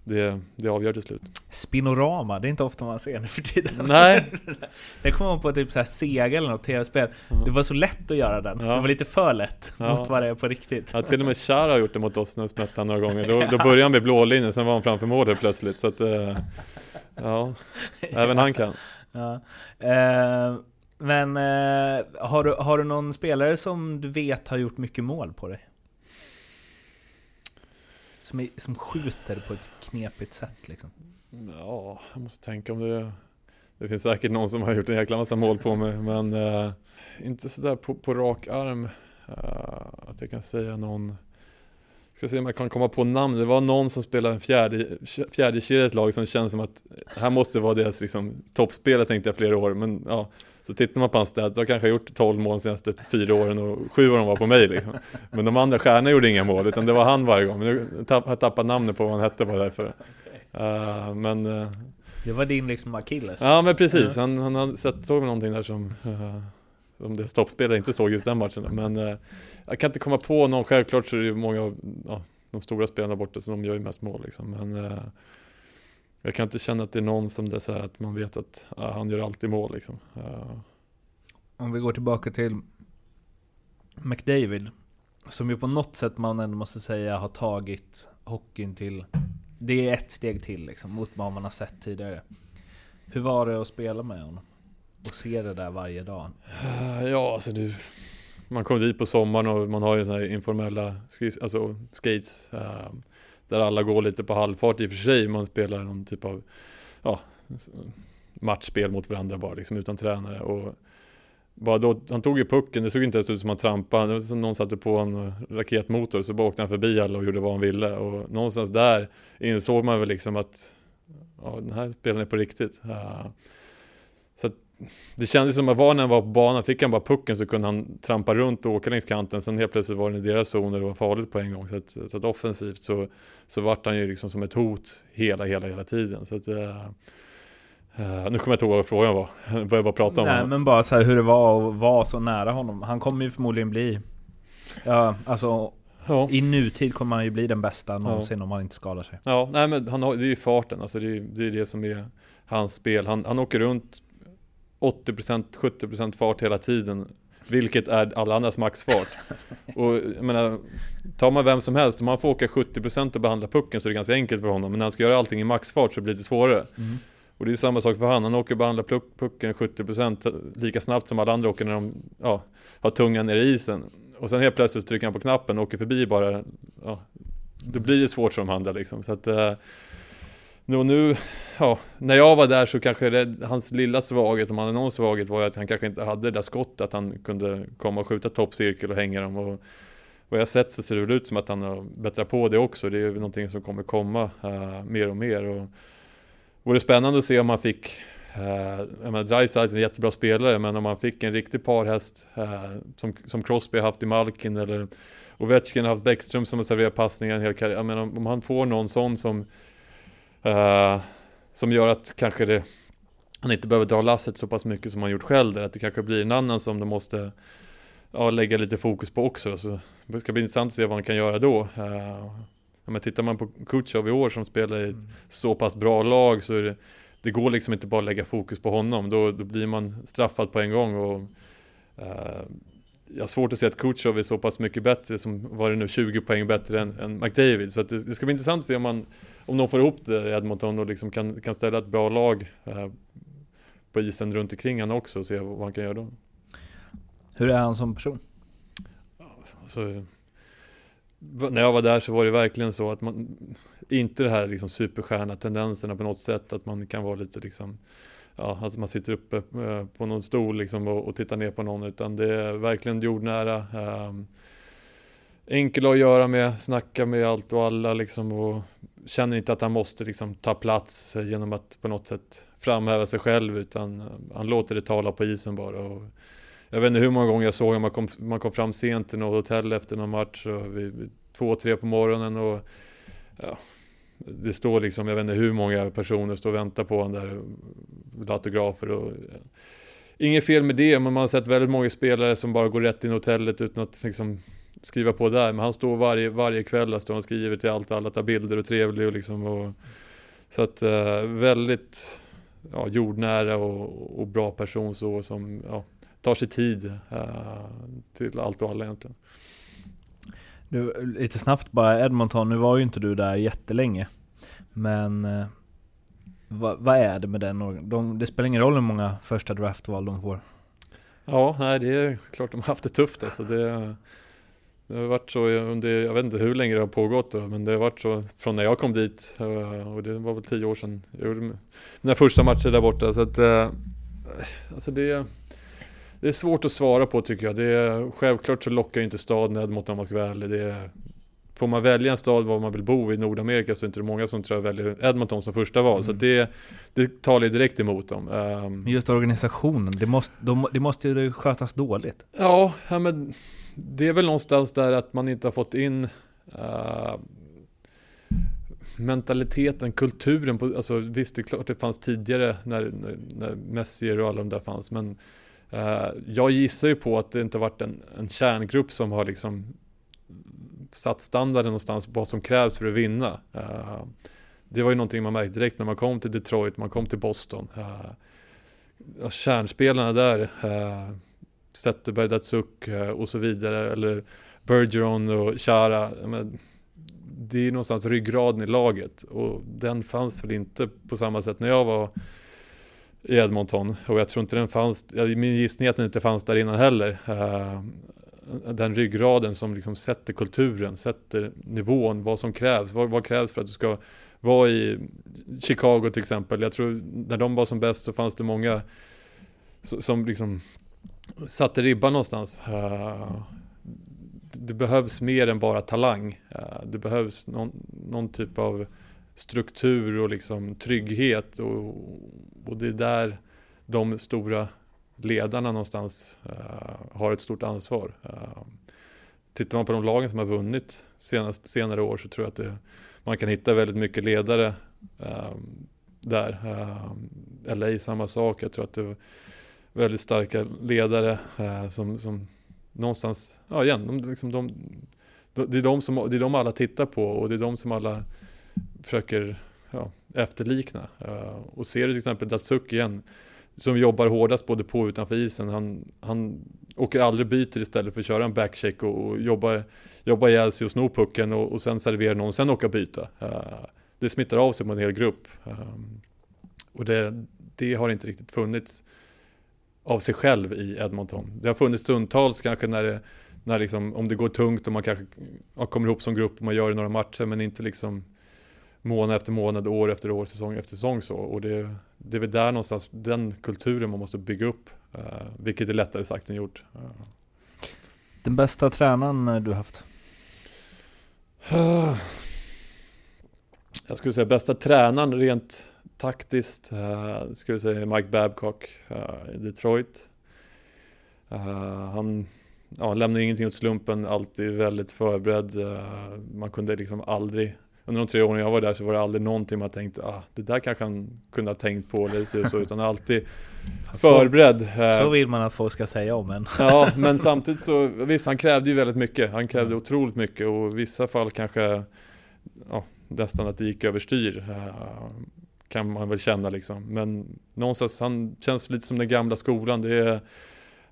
det, det avgör till slut. Spinorama, det är inte ofta man ser nu för tiden. Nej. det kommer man på typ så här Sega eller något tv-spel. Mm. Det var så lätt att göra den. Ja. Det var lite för lätt ja. mot vad det är på riktigt. Ja, till och med Chara har gjort det mot oss när vi smätte några gånger. Då, då började han vid blålinjen, sen var han framför målet plötsligt. Så att, uh, ja, även han kan. Ja. Eh, men eh, har, du, har du någon spelare som du vet har gjort mycket mål på dig? Som, är, som skjuter på ett knepigt sätt liksom? Ja, jag måste tänka om det Det finns säkert någon som har gjort en jäkla massa mål på mig Men eh, inte sådär på, på rak arm uh, Att jag kan säga någon Ska se om jag kan komma på namn. Det var någon som spelade en fjärde, fjärde ett lag som känns som att här måste vara deras liksom, toppspelare tänkte jag flera år. Men ja, så tittar man på hans stats, då kanske jag gjort 12 mål de senaste fyra åren och sju av dem var på mig liksom. Men de andra stjärnorna gjorde inga mål, utan det var han varje gång. Men nu har jag tappat namnet på vad han hette bara därför. Uh, men... Uh, det var din liksom akilles? Ja men precis, han, han hade sett, såg någonting där som uh, om det stoppspelare inte såg just den matchen. Men eh, jag kan inte komma på någon. Självklart så är det ju många av ja, de stora spelarna borta så de gör ju mest mål liksom. Men eh, jag kan inte känna att det är någon som det är så här att man vet att ja, han gör alltid mål liksom. Uh. Om vi går tillbaka till McDavid. Som ju på något sätt man ändå måste säga har tagit hockeyn till det är ett steg till liksom, mot vad man har sett tidigare. Hur var det att spela med honom? och se det där varje dag? Eh, ja, alltså du, man kommer dit på sommaren och man har ju sådana här informella alltså skates. Uh, där alla går lite på halvfart i och för sig. Man spelar någon typ av ja, matchspel mot varandra bara liksom utan tränare. Och bara då, han tog ju pucken, det såg inte ens ut som att han trampade. Det var som någon satte på en raketmotor så bara åkte han förbi alla och gjorde vad han ville. Och någonstans där insåg man väl liksom att ja, den här spelaren är på riktigt. Ja. så att det kändes som att var när han var på banan, fick han bara pucken så kunde han trampa runt och åka längs kanten. Sen helt plötsligt var det i deras zoner och var farligt på en gång. Så att, så att offensivt så, så vart han ju liksom som ett hot hela, hela, hela tiden. Så att, uh, uh, nu kommer jag inte ihåg vad frågan var. Jag började bara prata om Nej, honom. men bara så här hur det var att vara så nära honom. Han kommer ju förmodligen bli, ja, alltså Ja. I nutid kommer han ju bli den bästa någonsin ja. om han inte skadar sig. Ja, nej men han har, det är ju farten, alltså det är, det är det som är hans spel. Han, han åker runt 80% 70% fart hela tiden vilket är alla andras maxfart. Och jag menar, tar man vem som helst, om han får åka 70% och behandla pucken så är det ganska enkelt för honom. Men när han ska göra allting i maxfart så blir det lite svårare. Mm. Och det är samma sak för han, han åker och behandlar puck- pucken 70% lika snabbt som alla andra åker när de ja, har tungan nere i isen. Och sen helt plötsligt trycker han på knappen och åker förbi bara, ja, då blir det svårt för de andra liksom. Så att, nu, nu, ja, när jag var där så kanske det, hans lilla svaghet, om han hade någon svaghet, var ju att han kanske inte hade det där skottet, att han kunde komma och skjuta toppcirkel och hänga dem. Och vad jag sett så ser det väl ut som att han har bättrat på det också. Det är ju någonting som kommer komma uh, mer och mer. Och, vore spännande att se om han fick Uh, jag menar, Dreisaitl är en jättebra spelare, men om man fick en riktig parhäst uh, som, som Crosby har haft i Malkin eller Ovechkin har haft Bäckström som har serverat passningar en hel karriär. Jag menar, om, om han får någon sån som uh, som gör att kanske det han inte behöver dra lasset så pass mycket som han gjort själv där, att det kanske blir en annan som de måste ja, lägga lite fokus på också. Så det ska bli intressant att se vad han kan göra då. Uh, men tittar man på Kutjov i år som spelar i ett så pass bra lag så är det det går liksom inte bara att lägga fokus på honom. Då, då blir man straffad på en gång. Och, uh, jag har svårt att se att Kutjov är så pass mycket bättre, som var det nu 20 poäng bättre än, än McDavid. Så det, det, ska bli intressant att se om, man, om de får ihop det i Edmonton och liksom kan, kan ställa ett bra lag uh, på isen runt omkring han också och se vad han kan göra då. Hur är han som person? Alltså, när jag var där så var det verkligen så att man inte det här liksom superstjärna-tendenserna på något sätt, att man kan vara lite liksom Ja, att man sitter uppe eh, på någon stol liksom och, och tittar ner på någon, utan det är verkligen jordnära. Um, enkel att göra med, snacka med allt och alla liksom och känner inte att han måste liksom ta plats genom att på något sätt framhäva sig själv, utan eh, han låter det tala på isen bara. Och jag vet inte hur många gånger jag såg honom, man kom, man kom fram sent till något hotell efter någon match, och vid, två, tre på morgonen och ja, det står liksom, jag vet inte hur många personer står och väntar på honom där, autografer och ja. Inget fel med det, men man har sett väldigt många spelare som bara går rätt in i hotellet utan att liksom skriva på där. Men han står varje, varje kväll, står han skriver till allt, alla tar bilder och trevlig och liksom och, Så att uh, väldigt ja, jordnära och, och, bra person så som ja, tar sig tid uh, till allt och alla egentligen. Du, lite snabbt bara, Edmonton, nu var ju inte du där jättelänge. Men eh, vad, vad, är det med den? De, det spelar ingen roll hur många första draftval de får. Ja, nej, det är klart de har haft det tufft alltså. Det, det har varit så under, jag vet inte hur länge det har pågått då, men det har varit så från när jag kom dit. Och det var väl tio år sedan jag gjorde mina första matcher där borta. Så att, eh, alltså det det är svårt att svara på tycker jag. Det är, självklart så lockar inte staden Edmonton om man ska vara ärlig. Det är, får man välja en stad var man vill bo i Nordamerika så är det inte många som tror jag väljer Edmonton som första val. Mm. Så det, det talar ju direkt emot dem. Um, Just organisationen, det måste, de, det måste ju skötas dåligt. Ja, men det är väl någonstans där att man inte har fått in uh, mentaliteten, kulturen. På, alltså, visst, det är klart det fanns tidigare när, när, när Messier och alla de där fanns. Men Uh, jag gissar ju på att det inte varit en, en kärngrupp som har liksom satt standarden någonstans på vad som krävs för att vinna. Uh, det var ju någonting man märkte direkt när man kom till Detroit, man kom till Boston. Uh, kärnspelarna där, uh, Zetterberg, Datsuk eh, och så vidare, eller Bergeron och Chara. Men, det är någonstans ryggraden i laget och den fanns väl inte på samma sätt när jag var i Edmonton. Och jag tror inte den fanns, min gissning är att den inte fanns där innan heller. Eh, den ryggraden som liksom sätter kulturen, sätter nivån, vad som krävs. Vad, vad, krävs för att du ska vara i Chicago till exempel. Jag tror när de var som bäst så fanns det många som liksom satte ribban någonstans. Uh, det behövs mer än bara talang. Uh, det behövs någon, någon typ av struktur och liksom trygghet och, och det är där de stora ledarna någonstans uh, har ett stort ansvar. Uh, tittar man på de lagen som har vunnit senast, senare år så tror jag att det, man kan hitta väldigt mycket ledare uh, där. Uh, LA samma sak, jag tror att det väldigt starka ledare eh, som, som någonstans, ja igen, de, liksom de, det, är de som, det är de alla tittar på och det är de som alla försöker ja, efterlikna. Eh, och ser du till exempel Datsuk igen, som jobbar hårdast både på och utanför isen. Han, han åker aldrig byter istället för att köra en backcheck och, och jobba, jobba ihjäl sig och sno pucken och, och sen servera någon och sen åka byta. Eh, det smittar av sig på en hel grupp. Och det, det har inte riktigt funnits av sig själv i Edmonton. Det har funnits stundtals kanske när det, när liksom, om det går tungt och man kanske ja, kommer ihop som grupp och man gör det några matcher men inte liksom månad efter månad, år efter år, säsong efter säsong så. Och det, det är väl där någonstans, den kulturen man måste bygga upp. Uh, vilket är lättare sagt än gjort. Den bästa tränaren du haft? Jag skulle säga bästa tränaren rent taktiskt uh, skulle jag säga Mike Babcock uh, i Detroit. Uh, han ja, lämnade ingenting åt slumpen, alltid väldigt förberedd. man kunde liksom aldrig under de tre åren jag var där så var det aldrig någonting man tänkte ah, det där kanske han kunde ha tänkt på eller så, utan alltid förberedd. Så vill man att folk ska säga om en. Ja, men samtidigt så, visst han krävde ju väldigt mycket. Han krävde mm. otroligt mycket och i vissa fall kanske ja, nästan att det gick överstyr. Kan man väl känna liksom. Men någonstans, han känns lite som den gamla skolan. Det är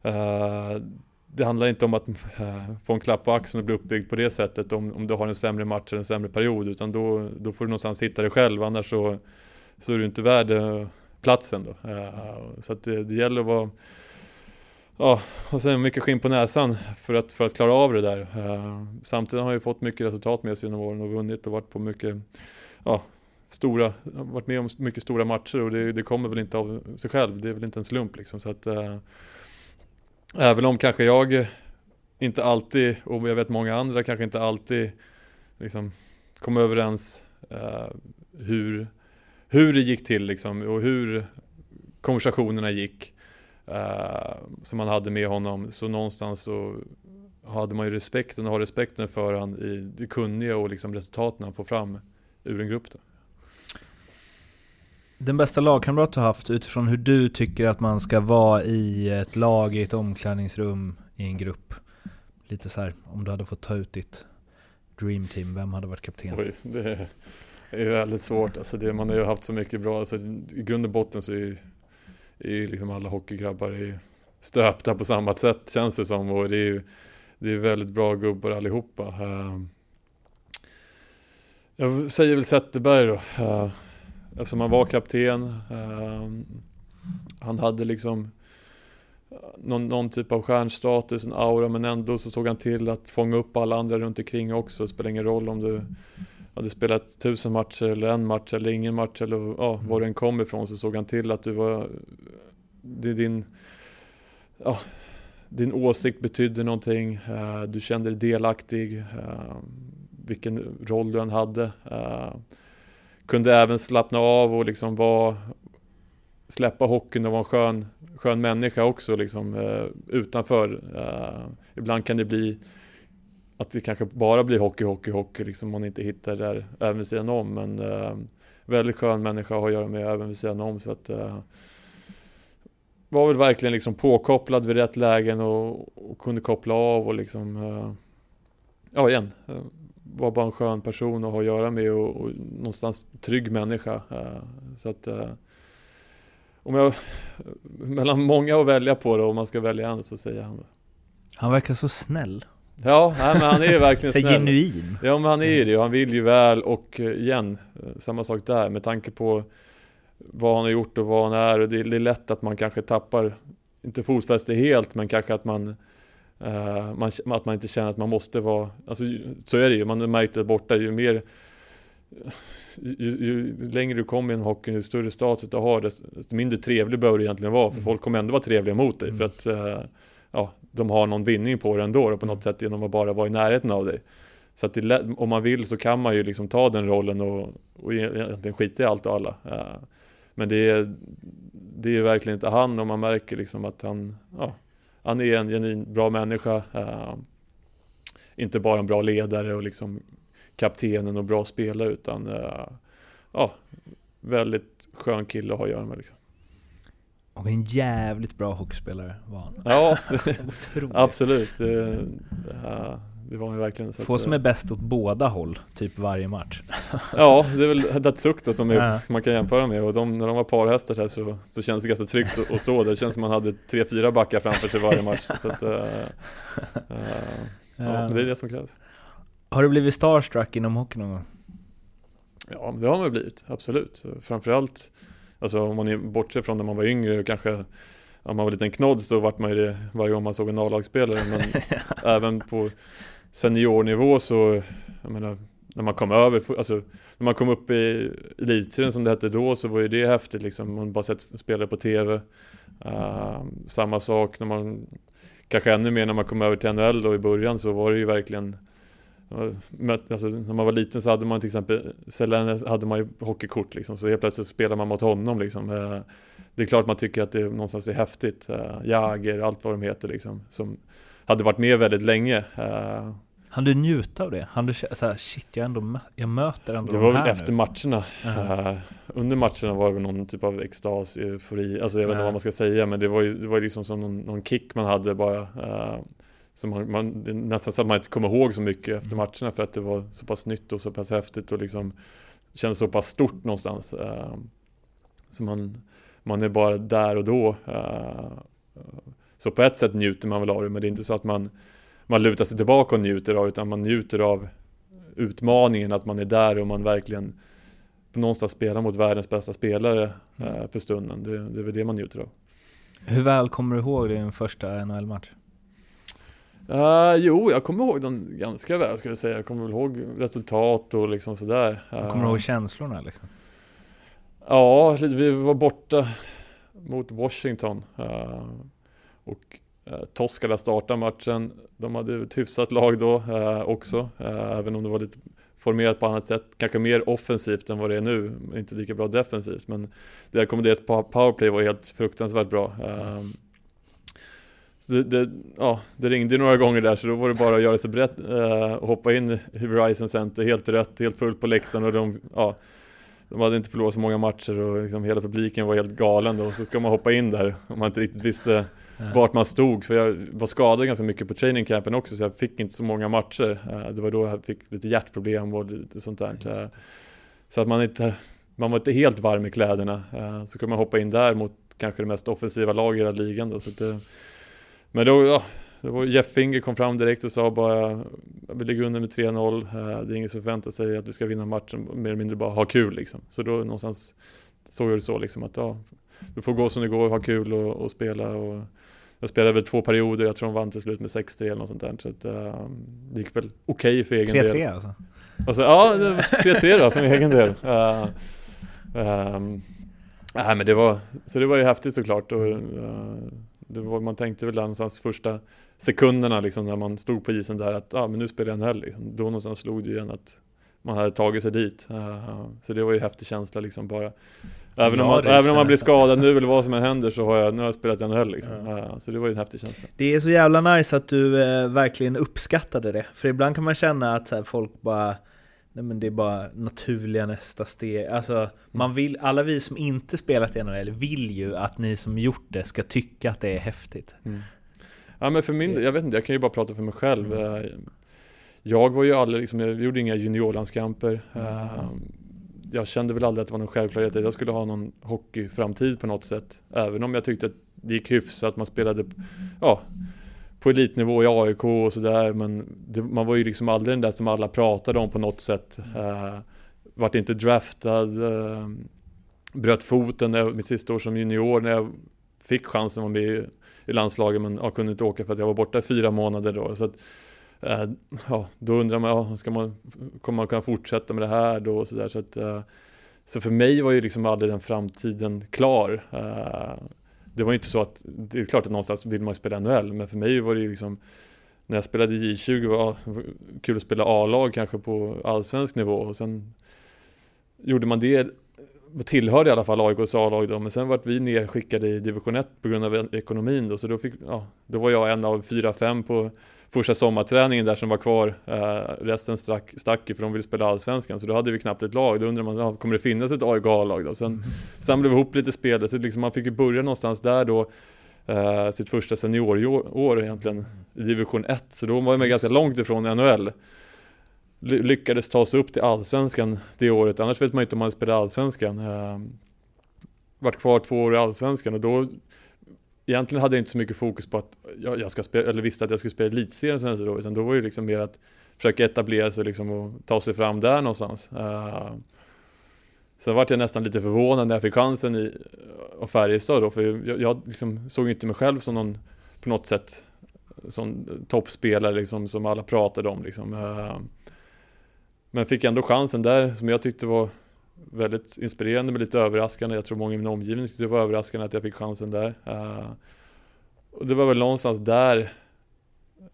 uh, det handlar inte om att uh, få en klapp på axeln och bli uppbyggd på det sättet om, om du har en sämre match eller en sämre period utan då, då får du någonstans hitta dig själv annars så, så är du inte värd uh, platsen då. Så att det, det gäller att vara Ja, och sen mycket skinn på näsan för att, för att klara av det där. samtidigt har han ju fått mycket resultat med sig genom åren och vunnit och varit på mycket ja, stora, varit med om mycket stora matcher och det, det kommer väl inte av sig själv. Det är väl inte en slump liksom. Så att, eh, Även om kanske jag inte alltid, och jag vet många andra kanske inte alltid liksom kom överens uh, hur, hur det gick till liksom och hur konversationerna gick uh, som man hade med honom. Så någonstans så hade man ju respekten och har respekten för han i det kunniga och liksom resultaten han får fram ur en grupp. Då. Den bästa lagkamrat du haft utifrån hur du tycker att man ska vara i ett lag, i ett omklädningsrum, i en grupp? Lite så här, om du hade fått ta ut ditt dream team, vem hade varit kapten? Oj, det är ju väldigt svårt. Alltså det, man har ju haft så mycket bra, alltså, i grund och botten så är ju, är ju liksom alla hockeygrabbar är stöpta på samma sätt känns det som. Och det är ju det är väldigt bra gubbar allihopa. Eh, jag säger väl Zetterberg då. Eh, Eftersom han var kapten. Uh, han hade liksom eh, någon, någon, typ av stjärnstatus, en aura, men ändå så såg han till att fånga upp alla andra runt omkring också. Det spelar ingen roll om du hade spelat tusen matcher eller en match eller ingen match eller ja, var du än kom ifrån så såg han till att du var det din ja, din åsikt betydde någonting, uh, du kände dig delaktig, uh, vilken roll du än hade. Kunde även slappna av och liksom vara släppa hockeyn och vara en skön, skön människa också liksom eh, utanför. Eh, ibland kan det bli att det kanske bara blir hockey, hockey, hockey liksom man inte hittar det där även vid sidan om. Men eh, väldigt skön människa att ha att göra med även vid sidan om. Så att, eh, var väl verkligen liksom påkopplad vid rätt lägen och, och kunde koppla av och liksom eh, Ja igen, eh, var bara en skön person att ha att göra med och, och någonstans trygg människa. Uh, så att uh, om jag, mellan många att välja på då, om man ska välja en så säger han det. Han verkar så snäll. Ja, nej, men han är verkligen snäll. genuin. Ja, men han är ju det han vill ju väl och eh, igen, samma sak där med tanke på vad han har gjort och vad han är och det är, det är lätt att man kanske tappar, inte fotfäste helt, men kanske att man Uh, man, att man inte känner att man måste vara, alltså, så är det ju, man har märkt det borta, ju mer ju, ju, längre du kommer i en hockey, ju större status du har, desto mindre trevlig behöver du egentligen vara, för mm. folk kommer ändå vara trevliga mot dig, mm. för att uh, ja, de har någon vinning på det ändå, på något sätt genom att bara vara i närheten av dig. Så att det, om man vill så kan man ju liksom ta den rollen och, och egentligen skita i allt och alla. Uh, men det är, det är verkligen inte han, och man märker liksom att han, ja, han är en genuin bra människa. Uh, inte bara en bra ledare och liksom kaptenen och bra spelare utan uh, ja, väldigt skön kille att ha att göra med. Liksom. Och en jävligt bra hockeyspelare var han. Ja, absolut. Uh, det var han verkligen. Få som är bäst åt båda håll, typ varje match. ja, det är väl Datsuk då som är, man kan jämföra med och de, när de var parhästar här så, så känns det ganska tryggt att, att stå där. Det känns som man hade tre, fyra backar framför sig varje match. Så att, eh, eh, ja, det är det som krävs. Har du blivit starstruck inom hockey någon gång? Ja, det har man blivit, absolut. Så Framförallt, alltså om man är bortser från när man var yngre och kanske om man var en liten knodd så vart man ju det varje gång man såg en A-lagsspelare. Men även på seniornivå så, jag menar, när man kom över, alltså när man kom upp i elitserien som det hette då så var ju det häftigt liksom. Man bara sett spelare på TV. Uh, samma sak när man, kanske ännu mer när man kom över till NHL då i början så var det ju verkligen Mött, alltså, när man var liten så hade man till exempel Selene hade man ju hockeykort liksom, så helt plötsligt spelar man mot honom liksom. Eh, Det är klart man tycker att det någonstans är häftigt. Eh, Jager, allt vad de heter liksom. Som hade varit med väldigt länge. Eh, Han du njuta av det? Han du så här, shit jag, ändå jag möter ändå Det de var här väl efter nu. matcherna. Eh, under matcherna var det någon typ av extas, eufori, alltså jag vet inte vad man ska säga men det var ju, det var liksom som någon, någon kick man hade bara. Som man, man, nästan så att man inte kommer ihåg så mycket efter Mm. matcherna för att det var så pass nytt och så pass häftigt och liksom kändes så pass stort någonstans. eh, så man, man är bara där och då. eh, så på ett sätt njuter man väl av det men det är inte så att man, man lutar sig tillbaka och njuter av det utan man njuter av utmaningen att man är där och man verkligen någonstans spelar mot världens bästa spelare Mm. eh, för stunden. Det, det är väl det man njuter av. Hur väl kommer du ihåg din första NHL-match? Uh, jo, jag kommer ihåg den ganska väl skulle jag säga. Jag kommer väl ihåg resultat och liksom sådär. Jag kommer Eh, ihåg känslorna liksom? Ja, vi var borta mot Washington. eh, och uh, Toskala startade matchen. De hade ett hyfsat lag då eh, också. eh, även om det var lite formerat på annat sätt. Kanske mer offensivt än vad det är nu. Inte lika bra defensivt. Men deras pow- powerplay var helt fruktansvärt bra. Eh, så det, det, ja, det ringde några gånger där så då var det bara att göra sig beredd eh, och hoppa in i Verizon Center. Helt rött, helt fullt på läktaren och de, ja, de hade inte förlorat så många matcher och liksom hela publiken var helt galen då. Så ska man hoppa in där om man inte riktigt visste vart man stod. För jag var skadad ganska mycket på training campen också så jag fick inte så många matcher. Eh, Det var då jag fick lite hjärtproblem och lite sånt där. Så att man inte, man var inte helt varm i kläderna. Eh, Så kunde man hoppa in där mot kanske det mest offensiva laget i hela ligan då. Så det, men då, ja, det var Jeff Finger kom fram direkt och sa bara Vi ligger under med 3-0 eh, Det är ingen som förväntar sig att vi ska vinna matchen Mer eller mindre bara ha kul liksom Så då någonstans såg jag det så liksom att ja Du får gå som det går, ha kul och, och spela och Jag spelade väl två perioder, jag tror de vann till slut med 6-3 eller något sånt där Så att eh, det gick väl okej för egen del 3-3 alltså? och så, ja, det var 3-3 då för min egen del. Uh, um, nej, men det var, så det var ju häftigt såklart. Och, uh, det var, man tänkte väl där någonstans första sekunderna liksom, när man stod på isen där att ah, men nu spelar jag NHL. Liksom. Då någonstans slog det ju igen att man hade tagit sig dit. Uh, så det var ju en häftig känsla liksom bara. Även, om Ja, man, även om man blir skadad nu eller vad som än händer så har jag, nu har jag spelat i NHL liksom. Uh, så det var ju en häftig känsla. Det är så jävla nice att du eh, verkligen uppskattade det. För ibland kan man känna att så här, folk bara Nej men det är bara naturliga nästa steg. Alltså, man vill, alla vi som inte spelat i NHL vill ju att ni som gjort det ska tycka att det är häftigt. Ja men för min jag vet inte, jag kan ju bara prata för mig själv. Eh, Jag var ju aldrig, liksom, jag gjorde inga juniorlandskamper. Eh, Jag kände väl aldrig att det var någon självklarhet att jag skulle ha någon hockeyframtid på något sätt. Även om jag tyckte att det gick hyfsat, man spelade ja, på elitnivå i AIK och sådär. Men det, man var ju liksom aldrig den där som alla pratade om på något sätt. Uh, vart inte draftad. eh, bröt foten när jag, mitt sista år som junior när jag fick chansen att vara med i, i landslaget men jag kunde inte åka för att jag var borta i fyra månader då. Så att, eh, ja, då undrar man, ja, ska man, kommer man kunna fortsätta med det här då och så där. Så, att, eh, så för mig var ju liksom aldrig den framtiden klar. Det var ju inte så att, det är klart att någonstans vill man ju spela NHL, men för mig var det ju liksom när jag spelade i J20 var det kul att spela A-lag kanske på allsvensk nivå och sen gjorde man det tillhörde i alla fall AIKs A-lag då, men sen vart vi nedskickade i division 1 på grund av ekonomin då, så då, fick, ja, då var jag en av fyra, fem på första sommarträningen där som var kvar. Eh, resten stack, stack ju för de ville spela allsvenskan, så då hade vi knappt ett lag. Då undrar man, ja, kommer det finnas ett AIK A-lag då? Sen samlade vi ihop lite spelare, så liksom man fick ju börja någonstans där då. eh, sitt första seniorår egentligen i division 1. Så då var man ganska långt ifrån NHL. Ly lyckades ta sig upp till allsvenskan det året, annars vet man inte om man spelar allsvenskan. Eh, vart kvar två år i allsvenskan och då Egentligen hade jag inte så mycket fokus på att jag, jag ska spela, eller visste att jag skulle spela elitserien sen då, utan då var det liksom mer att försöka etablera sig liksom och ta sig fram där någonstans. Uh, Sen vart jag nästan lite förvånad när jag fick chansen i och Färjestad då, för jag, jag liksom såg inte mig själv som någon på något sätt som toppspelare liksom, som alla pratade om liksom. Uh, men fick ändå chansen där som jag tyckte var väldigt inspirerande men lite överraskande. Jag tror många i min omgivning tyckte det var överraskande att jag fick chansen där. Uh, och det var väl någonstans där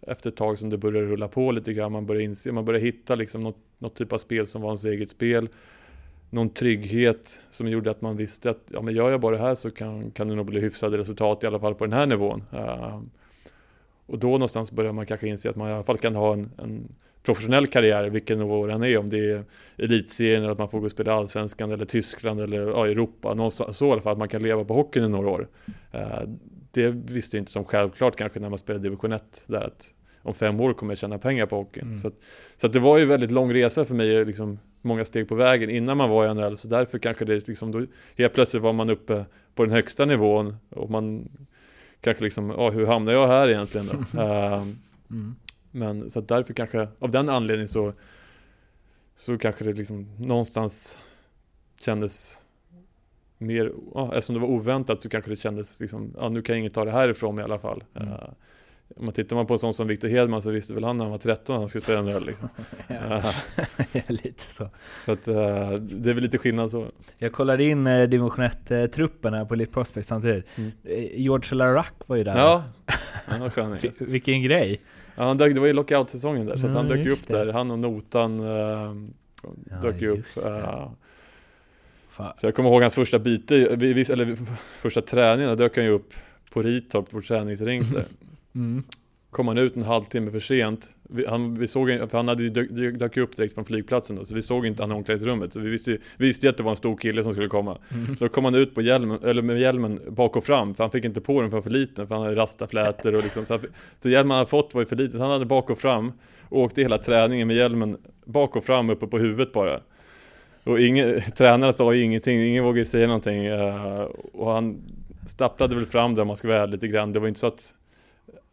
efter ett tag som det började rulla på lite grann. Man började inse, man började hitta liksom något, något typ av spel som var ens eget spel. Någon trygghet som gjorde att man visste att ja, men gör jag bara det här så kan, kan det nog bli hyfsade resultat i alla fall på den här nivån. Uh, och då någonstans börjar man kanske inse att man i alla fall kan ha en, en professionell karriär, vilken nivå den är, om det är elitserien eller att man får gå och spela allsvenskan eller Tyskland eller ja, Europa, någonstans så i alla fall, att man kan leva på hockeyn i några år. Uh, det visste jag inte som självklart kanske när man spelade division 1 där att om fem år kommer jag tjäna pengar på hockeyn. Mm. Så, att, så att det var ju väldigt lång resa för mig, liksom många steg på vägen innan man var i NHL, så därför kanske det liksom, då, helt plötsligt var man uppe på den högsta nivån och man kanske liksom, ja hur hamnar jag här egentligen då? uh, mm. Men så att därför kanske, av den anledningen så, så kanske det liksom någonstans kändes mer, ja, eftersom det var oväntat så kanske det kändes liksom, ja nu kan jag inget ta det här ifrån mig i alla fall. Mm. Om man tittar man på en sån som Victor Hedman så visste väl han när han var 13 att han skulle spela en öl liksom. ja, lite så. Så att uh, det är väl lite skillnad så. Jag kollade in uh, division 1-truppen här på Elite Prospect samtidigt. Mm. George Larac var ju där. Ja, han var skön. Vilken grej. Ja, han dök, det var ju lockout-säsongen där, så mm, han dök ju upp det. där. Han och Notan uh, dök ju upp. Så jag kommer ihåg hans första byte, eller första träningen, då dök han ju upp på Ritorp, vår träningsring där. Mm. Kom han ut en halvtimme för sent. Vi, han, vi såg, för han hade ju dök, dök upp direkt från flygplatsen då, så vi såg inte han i omklädningsrummet. Så vi visste, vi visste ju att det var en stor kille som skulle komma. Mm. Då kom han ut på hjälmen, eller med hjälmen bak och fram, för han fick inte på den för han var för liten, för han hade rastaflätor och liksom. Så, så hjälmen han hade fått var ju för liten, han hade bak och fram. Och åkte hela träningen med hjälmen bak och fram uppe på huvudet bara. Och ingen, tränaren sa ingenting, ingen vågade säga någonting. Uh, och han stapplade väl fram det om man ska vara lite grann. Det var inte så att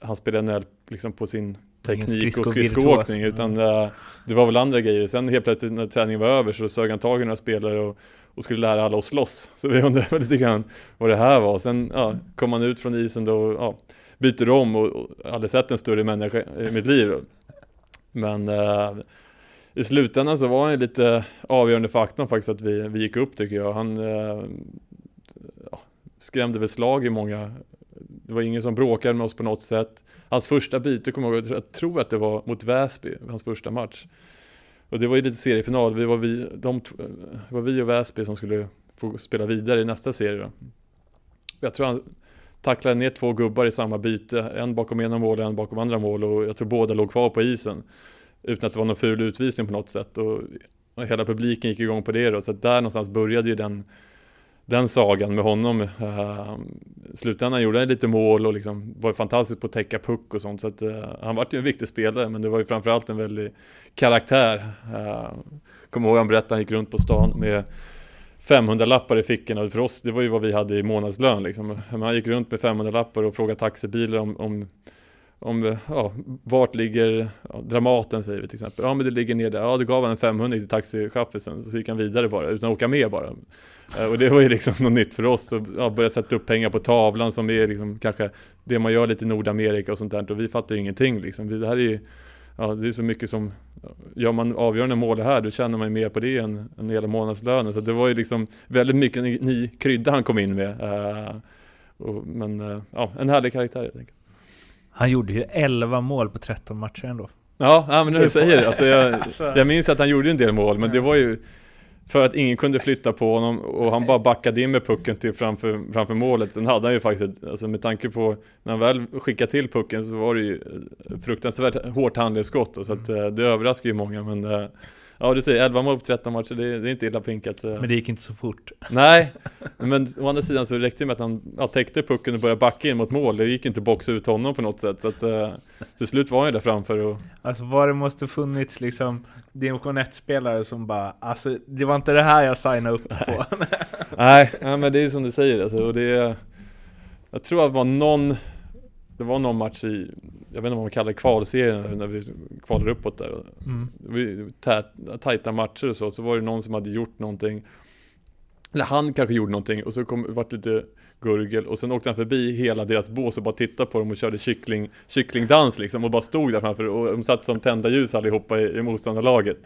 han spelade NHL liksom på sin teknik och skridskoåkning utan uh, det var väl andra grejer. Sen helt plötsligt när träningen var över så sög han tag i några spelare och, och skulle lära alla att slåss. Så vi undrade lite grann vad det här var. Sen ja, kom han ut från isen då och ja, byter om och, och aldrig sett en större människa i mitt liv. Men uh, i slutändan så var han lite avgörande faktorn faktiskt att vi, vi gick upp tycker jag. Han uh, skrämde väl slag i många det var ingen som bråkade med oss på något sätt. Hans första byte, kommer jag ihåg, jag tror att det var mot Väsby, hans första match. Och det var ju lite seriefinal, vi var vi, de, var vi och Väsby som skulle få spela vidare i nästa serie då. Jag tror han tacklade ner två gubbar i samma byte, en bakom ena mål och en bakom andra mål och jag tror båda låg kvar på isen. Utan att det var någon ful utvisning på något sätt och, och hela publiken gick igång på det då, så att där någonstans började ju den den sagan med honom. Uh, slutändan gjorde han lite mål och liksom var fantastisk på att täcka puck och sånt. Så att, uh, han var ju en viktig spelare, men det var ju framförallt en väldig karaktär. Uh, Kommer ihåg han berättade, han gick runt på stan med 500 lappar i fickorna. För oss, det var ju vad vi hade i månadslön liksom. Han gick runt med 500 lappar och frågade taxibilar om, om om, ja, vart ligger ja, Dramaten säger vi till exempel. Ja men det ligger ner där. Ja, då gav han en 500 till taxichaffisen så gick han vidare bara utan att åka med bara. Eh, och det var ju liksom något nytt för oss att ja, börja sätta upp pengar på tavlan som är liksom kanske det man gör lite i Nordamerika och sånt där. Och vi fattar ju ingenting liksom. Det här är ju, ja det är så mycket som, gör man avgörande mål här då tjänar man ju mer på det än, än hela månadslönen. Så det var ju liksom väldigt mycket ny, ny krydda han kom in med. Uh, och, men uh, ja, en härlig karaktär helt enkelt. Han gjorde ju 11 mål på 13 matcher ändå. Ja, ja men när du säger det. Alltså jag, alltså. jag minns att han gjorde en del mål, men det var ju för att ingen kunde flytta på honom och han bara backade in med pucken till framför, framför målet. Sen hade han ju faktiskt, alltså med tanke på när han väl skickade till pucken så var det ju fruktansvärt hårt handledsskott. Så att, mm. det överraskade ju många. Men Ja du säger 11 mål på 13 matcher, det, det är inte illa pinkat. eh. Men det gick inte så fort. Nej, men å andra sidan så räckte det med att han ja, täckte pucken och började backa in mot mål. Det gick inte att boxa ut honom på något sätt. Så att eh, till slut var han ju där framför och Alltså vad det måste funnits liksom division 1-spelare som bara Alltså det var inte det här jag signade upp på. Nej, ja, men det är som du säger alltså, och det är, Jag tror att det var någon Det var någon match i Jag vet inte vad man kallar det, kvalserien när vi kvalade uppåt där. Mm. vi, tät, tajta matcher och så, så var det någon som hade gjort någonting. Eller han kanske gjorde någonting och så kom, vart lite gurgel och sen åkte han förbi hela deras bås och bara tittade på dem och körde kyckling, kycklingdans liksom och bara stod där framför och de satt som tända ljus allihopa i, i motståndarlaget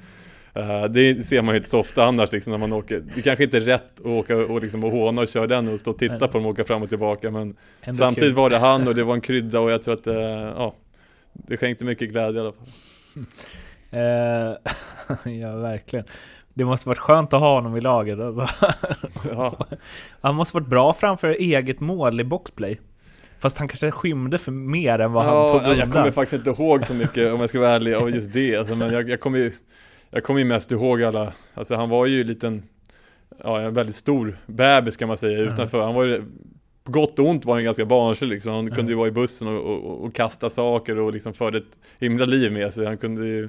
Eh, det ser man ju inte så ofta annars liksom när man åker Det kanske inte är rätt att åka och, liksom, och håna och köra den och stå och titta Nej. på dem åka fram och tillbaka men Samtidigt kul. var det han och det var en krydda och jag tror att eh, ja Det skänkte mycket glädje i alla fall Eh, ja, verkligen. Det måste varit skönt att ha honom i laget alltså. ja. Han måste varit bra framför eget mål i boxplay. Fast han kanske skymde för mer än vad han tog ja, jag kommer undan. faktiskt inte ihåg så mycket om jag ska vara ärlig av just det alltså, Men jag, jag kommer ju Jag kommer ju mest ihåg alla Alltså han var ju en liten Ja en väldigt stor bebis kan man säga utanför. Han var ju På gott och ont var han ganska barnslig liksom. Han kunde ju vara i bussen och, och, och kasta saker och liksom förde ett himla liv med sig. Han kunde ju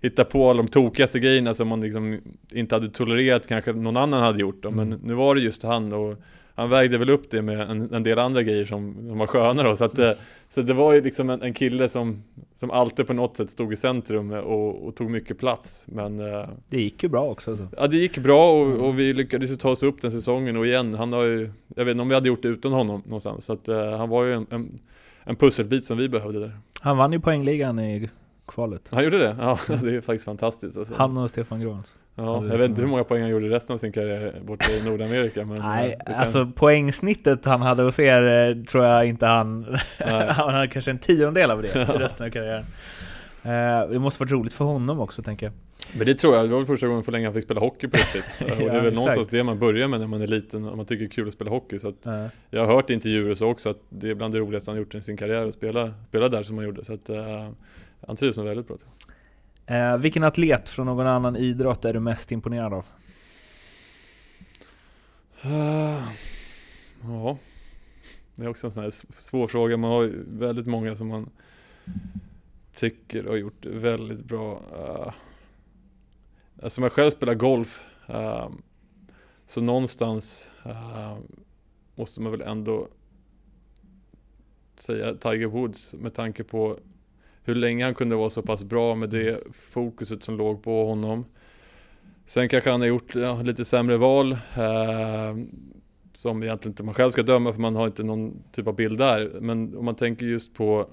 Hitta på alla de tokigaste grejerna som man liksom inte hade tolererat kanske någon annan hade gjort då. Men nu var det just han och han vägde väl upp det med en, en del andra grejer som, som var sköna då. Så, att, eh, så det var ju liksom en, en kille som, som alltid på något sätt stod i centrum och, och tog mycket plats. Men eh, Det gick ju bra också. alltså. Så. ja, det gick bra och, och vi lyckades ju ta oss upp den säsongen och igen, han har ju, jag vet inte om vi hade gjort det utan honom någonstans. Så att eh, han var ju en, en, en pusselbit som vi behövde där. Han vann ju poängligan i kvalet. Han gjorde det? Ja, det är faktiskt fantastiskt. Alltså. Han och Stefan Grans. Ja, jag vet inte hur många poäng han gjorde resten av sin karriär borta i Nordamerika. Men, Nej, eh, kan- alltså poängsnittet han hade hos er eh, tror jag inte han... Han hade kanske en tiondel av det i resten av karriären. Eh, det måste varit roligt för honom också, tänker jag. Men det tror jag, det var väl första gången på länge han fick spela hockey på riktigt. och det är väl exakt. någonstans det man börjar med när man är liten, och man tycker det är kul att spela hockey. Så att Eh, jag har hört intervjuer och så också att det är bland det roligaste han gjort i sin karriär att spela, spela där som han gjorde. Så att uh, han trivs nog väldigt bra. tror jag eh, vilken atlet från någon annan idrott är du mest imponerad av? Uh, ja, det är också en sån här svår fråga. Man har ju väldigt många som man tycker har gjort det väldigt bra. Uh, alltså jag själv spelar golf, uh, så någonstans uh, måste man väl ändå säga Tiger Woods med tanke på hur länge han kunde vara så pass bra med det fokuset som låg på honom. Sen kanske han har gjort ja, lite sämre val eh, som egentligen inte man själv ska döma för man har inte någon typ av bild där. Men om man tänker just på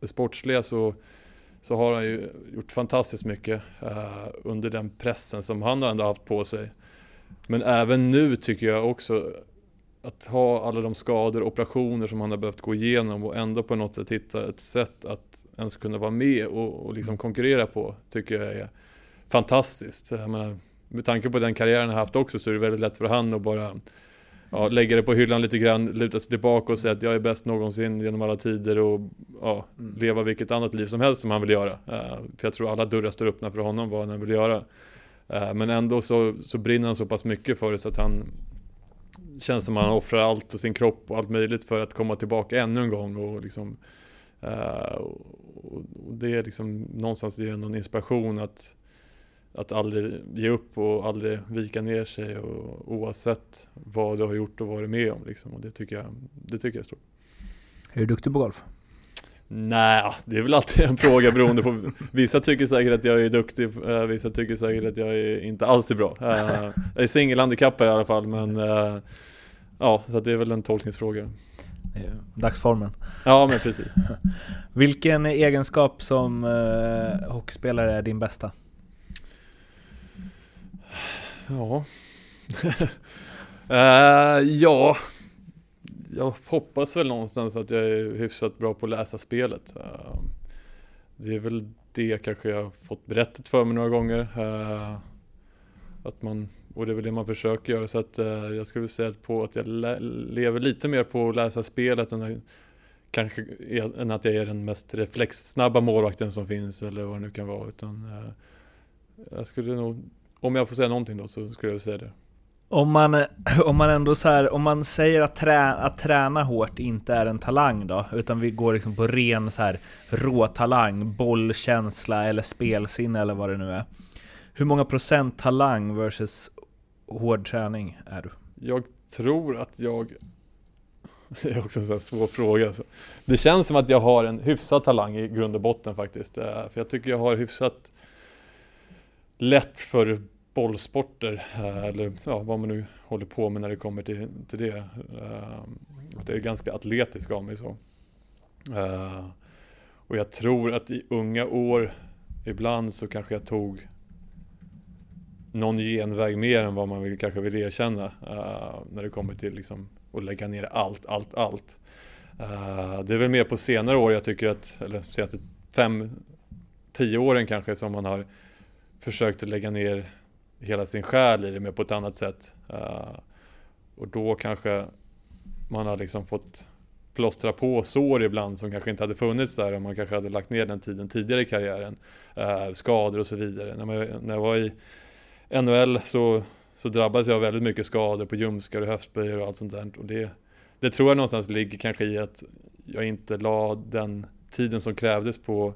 det sportsliga så, så har han ju gjort fantastiskt mycket eh, under den pressen som han har ändå haft på sig. Men även nu tycker jag också att ha alla de skador och operationer som han har behövt gå igenom och ändå på något sätt hitta ett sätt att ens kunna vara med och, och liksom konkurrera på tycker jag är fantastiskt. Jag menar, med tanke på den karriären han har haft också så är det väldigt lätt för han att bara ja, lägga det på hyllan lite grann, luta sig tillbaka och säga att jag är bäst någonsin genom alla tider och ja, leva vilket annat liv som helst som han vill göra. Eh, för jag tror alla dörrar står öppna för honom vad han vill göra. Eh, men ändå så, så brinner han så pass mycket för det så att han känns som att han offrar allt och sin kropp och allt möjligt för att komma tillbaka ännu en gång och liksom eh, och, det är liksom någonstans ger någon inspiration att att aldrig ge upp och aldrig vika ner sig och, oavsett vad du har gjort och varit med om liksom. Och det tycker jag, det tycker jag är stort. Är du duktig på golf? Nej, det är väl alltid en fråga beroende på Vissa tycker säkert att jag är duktig, eh, vissa tycker säkert att jag är inte alls är bra Eh, Jag är singelhandikappare i alla fall men Ja, så det är väl en tolkningsfråga. Dagsformen. Ja men precis. Vilken egenskap som eh, hockeyspelare är din bästa? Ja. Eh, Ja. Jag hoppas väl någonstans att jag är hyfsat bra på att läsa spelet. Eh, Det är väl det kanske jag har fått berättat för mig några gånger. Eh, Att man, och det är väl det man försöker göra så att eh, jag skulle säga på att jag lever lite mer på att läsa spelet än, att- kanske än att jag är den mest reflexsnabba målvakten som finns eller vad det nu kan vara utan eh, jag skulle nog, om jag får säga någonting då så skulle jag säga det. Om man, eh, om man ändå så här, om man säger att, trä, att träna hårt inte är en talang då, utan vi går liksom på ren så här rå talang, bollkänsla eller spelsinne eller vad det nu är. Hur många procent talang versus hård träning är du? Jag tror att jag Det är också en sån svår fråga. Det känns som att jag har en hyfsad talang i grund och botten faktiskt. Eh, för jag tycker jag har hyfsat lätt för bollsporter. Eh, eller ja, vad man nu håller på med när det kommer till, till det. Eh, att jag är ganska atletisk av mig så. Och jag tror att i unga år ibland så kanske jag tog någon genväg mer än vad man vill, kanske vill erkänna. Eh, när det kommer till liksom att lägga ner allt, allt, allt. Uh, det är väl mer på senare år jag tycker att, eller senaste fem, tio åren kanske som man har försökt att lägga ner hela sin själ i det mer på ett annat sätt. Uh, och då kanske man har liksom fått plåstra på sår ibland som kanske inte hade funnits där om man kanske hade lagt ner den tiden tidigare i karriären. Uh, skador och så vidare. När, man, när jag var i NHL så så drabbades jag av väldigt mycket skador på ljumskar och höftböjar och allt sånt där. Och det, det tror jag någonstans ligger kanske i att jag inte la den tiden som krävdes på,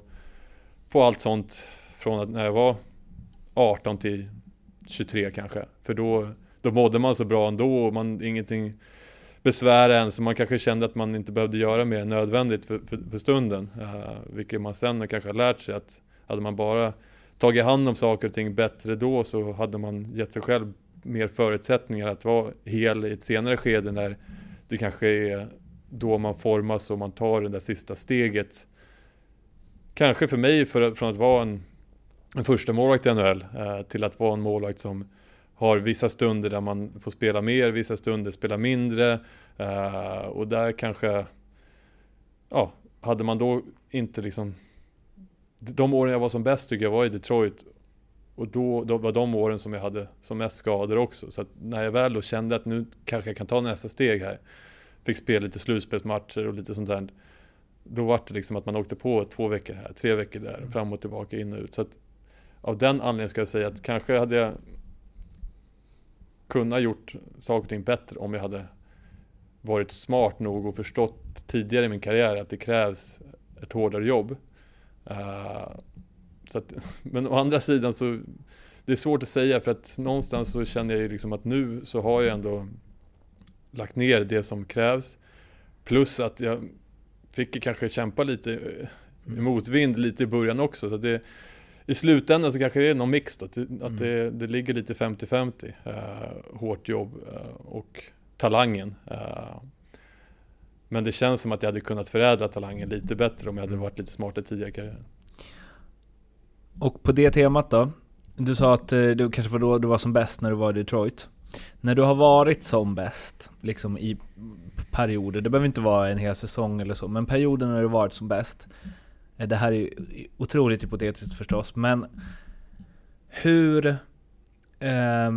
på allt sånt från att när jag var 18 till 23 kanske. För då, då mådde man så bra ändå och man, ingenting besvär än, så man kanske kände att man inte behövde göra mer än nödvändigt för, för, för stunden. Uh, vilket man sen kanske har lärt sig att hade man bara tagit hand om saker och ting bättre då så hade man gett sig själv mer förutsättningar att vara hel i ett senare skede när det kanske är då man formas och man tar det där sista steget. Kanske för mig för, från att vara en, en första målvakt i NHL eh, till att vara en målvakt som har vissa stunder där man får spela mer, vissa stunder spela mindre eh, och där kanske ja, hade man då inte liksom de åren jag var som bäst tycker jag var i Detroit och då, då var de åren som jag hade som mest skador också. Så att när jag väl då kände att nu kanske jag kan ta nästa steg här. Fick spela lite slutspelsmatcher och lite sånt där. Då var det liksom att man åkte på två veckor här, tre veckor där, mm. fram och tillbaka, in och ut. Så att av den anledningen ska jag säga att kanske hade jag kunnat gjort saker och ting bättre om jag hade varit smart nog och förstått tidigare i min karriär att det krävs ett hårdare jobb. Uh, så att, men å andra sidan så det är svårt att säga för att någonstans så känner jag ju liksom att nu så har jag ändå lagt ner det som krävs. Plus att jag fick kanske kämpa lite i mm. motvind lite i början också. Så det, I slutändan så kanske det är någon mix då, att mm. det, det ligger lite 50-50. Uh, hårt jobb uh, och talangen. Uh, men det känns som att jag hade kunnat förädla talangen lite bättre om jag hade mm. varit lite smartare tidigare i karriären. Och på det temat då. Du sa att eh, det kanske var då du var som bäst när du var i Detroit. När du har varit som bäst, liksom i perioder, det behöver inte vara en hel säsong eller så, men perioder när du varit som bäst. Eh, det här är otroligt hypotetiskt förstås, men hur... Eh,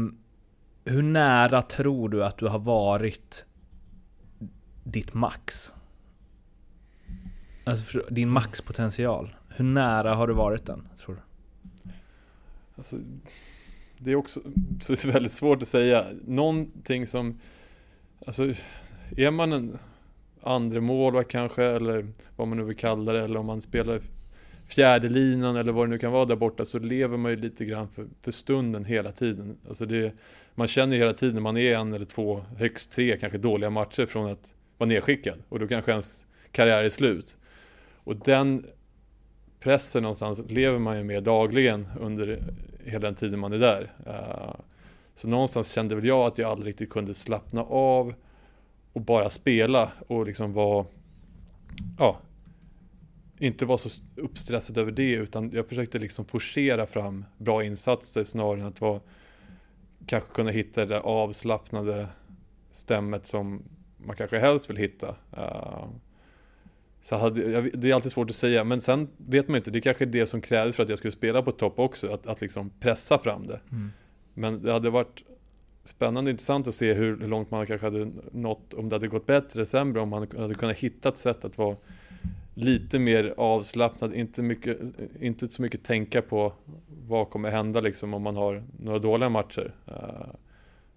hur nära tror du att du har varit ditt max? Alltså din maxpotential. Hur nära har du varit den, tror du? Alltså, det är också så det är väldigt svårt att säga. Någonting som, alltså, är man en andra målvakt kanske, eller vad man nu vill kalla det, eller om man spelar fjärde linan eller vad det nu kan vara där borta, så lever man ju lite grann för, för stunden hela tiden. Alltså det, man känner ju hela tiden, man är en eller två, högst tre kanske dåliga matcher från att vara nedskickad. Och då kanske ens karriär är slut. Och den pressen någonstans lever man ju med dagligen under hela den tiden man är där. Eh, så någonstans kände väl jag att jag aldrig riktigt kunde slappna av och bara spela och liksom vara, ja, inte vara så uppstressad över det utan jag försökte liksom forcera fram bra insatser snarare än att vara, kanske kunna hitta det där avslappnade stämmet som man kanske helst vill hitta. Uh, så hade, det är alltid svårt att säga, men sen vet man inte, det är kanske är det som krävdes för att jag skulle spela på topp också, att, att liksom pressa fram det. Mm. Men det hade varit spännande och intressant att se hur, långt man kanske hade nått, om det hade gått bättre, sämre, om man hade kunnat hitta ett sätt att vara lite mer avslappnad, inte, mycket, inte så mycket tänka på vad kommer hända liksom om man har några dåliga matcher. Uh,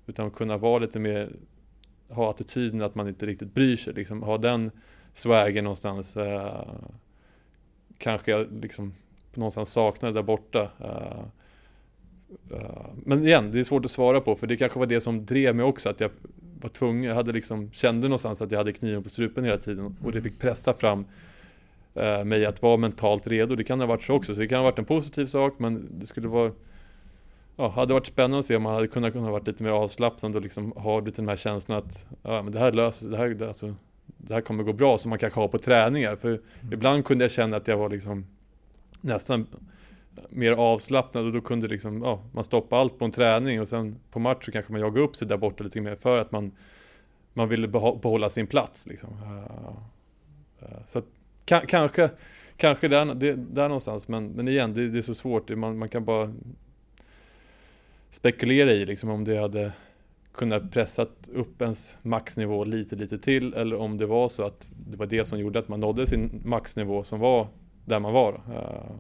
utan kunna vara lite mer, ha attityden att man inte riktigt bryr sig, liksom ha den swagen någonstans. Uh, kanske jag liksom någonstans saknar där borta. Uh, men igen, det är svårt att svara på för det kanske var det som drev mig också att jag var tvungen, jag hade liksom, kände någonstans att jag hade kniven på strupen hela tiden och det mm. fick pressa fram eh, mig att vara mentalt redo. Det kan ha varit så också, så det kan ha varit en positiv sak men det skulle vara Ja, hade varit spännande att se om man hade kunnat, kunnat varit lite mer avslappnad och liksom ha lite den här känslan att ja, men det här löser det här, det, alltså, det här kommer gå bra som man kanske har på träningar. För mm. ibland kunde jag känna att jag var liksom nästan mer avslappnad och då kunde liksom, ja, man stoppa allt på en träning och sen på match så kanske man jagar upp sig där borta lite mer för att man, man ville behålla sin plats liksom. Så att, kanske, kanske där, där någonstans, men, men igen, det, det är så svårt, man, man kan bara spekulera i liksom om det hade kunnat pressat upp ens maxnivå lite, lite till eller om det var så att det var det som gjorde att man nådde sin maxnivå som var där man var eh,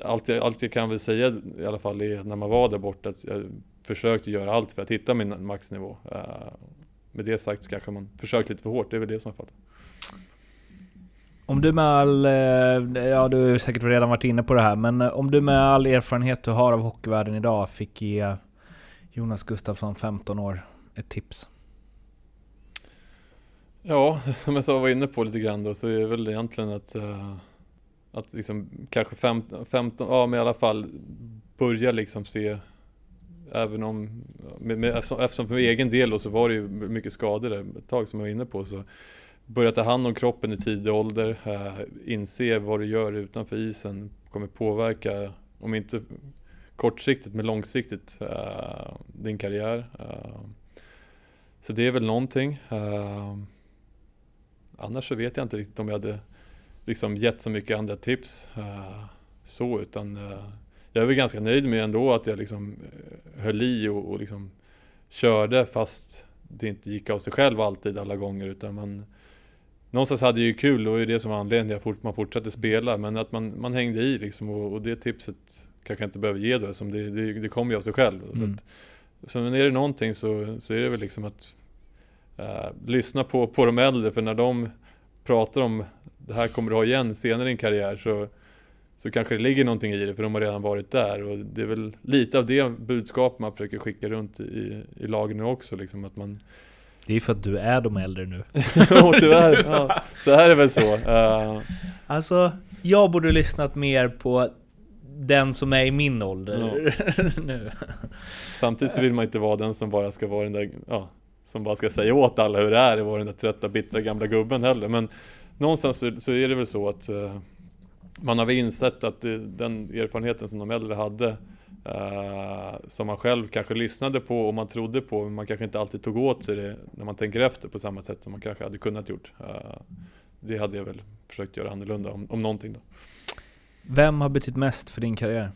allt jag, allt jag kan väl säga i alla fall är när man var där borta att jag försökte göra allt för att hitta min maxnivå. Eh, med det sagt så kanske man försökt lite för hårt, det är väl det som är fallet. Om du med all, eh, ja du har säkert redan varit inne på det här, men eh, om du med all erfarenhet du har av hockeyvärlden idag fick ge Jonas Gustafsson, 15 år, ett tips? Ja, som jag sa var inne på lite grann då, så är det väl egentligen att eh, att liksom kanske 15, 15, ja men i alla fall börja liksom se Även om, med, med, eftersom för egen del då så var det ju mycket skador där ett tag som jag var inne på så Börja ta hand om kroppen i tidig ålder, eh, inse vad du gör utanför isen kommer påverka, om inte kortsiktigt men långsiktigt, eh, din karriär. Eh, så det är väl någonting. annars så vet jag inte riktigt om jag hade liksom gett så mycket andra tips. Så, utan jag är väl ganska nöjd med ändå att jag liksom höll i och, och liksom körde fast det inte gick av sig själv alltid alla gånger utan man Någonstans hade jag ju kul och det är det som var anledningen till att man fortsatte spela men att man, man hängde i liksom och, och det tipset kanske jag inte behöver ge då som det, det, det kommer ju av sig själv. Mm. Så, att, så är det någonting så, så är det väl liksom att uh, lyssna på, på de äldre för när de pratar om det här kommer du ha igen senare i din karriär så, så kanske det ligger någonting i det för de har redan varit där och det är väl lite av det budskap man försöker skicka runt i, i lagen nu också liksom att man det är för att du är de äldre nu. ja, tyvärr. Ja, så här är det väl så. Uh... Alltså, jag borde lyssnat mer på den som är i min ålder ja. nu. Samtidigt så vill man inte vara den som bara ska vara den där, ja, som bara ska säga åt alla hur det är och vara den där trötta, bittra gamla gubben heller. Men någonstans så, så är det väl så att uh, man har väl insett att det, den erfarenheten som de äldre hade uh, som man själv kanske lyssnade på och man trodde på men man kanske inte alltid tog åt sig det när man tänker efter på samma sätt som man kanske hade kunnat gjort. Uh, det hade jag väl försökt göra annorlunda om, om någonting då. Vem har betytt mest för din karriär?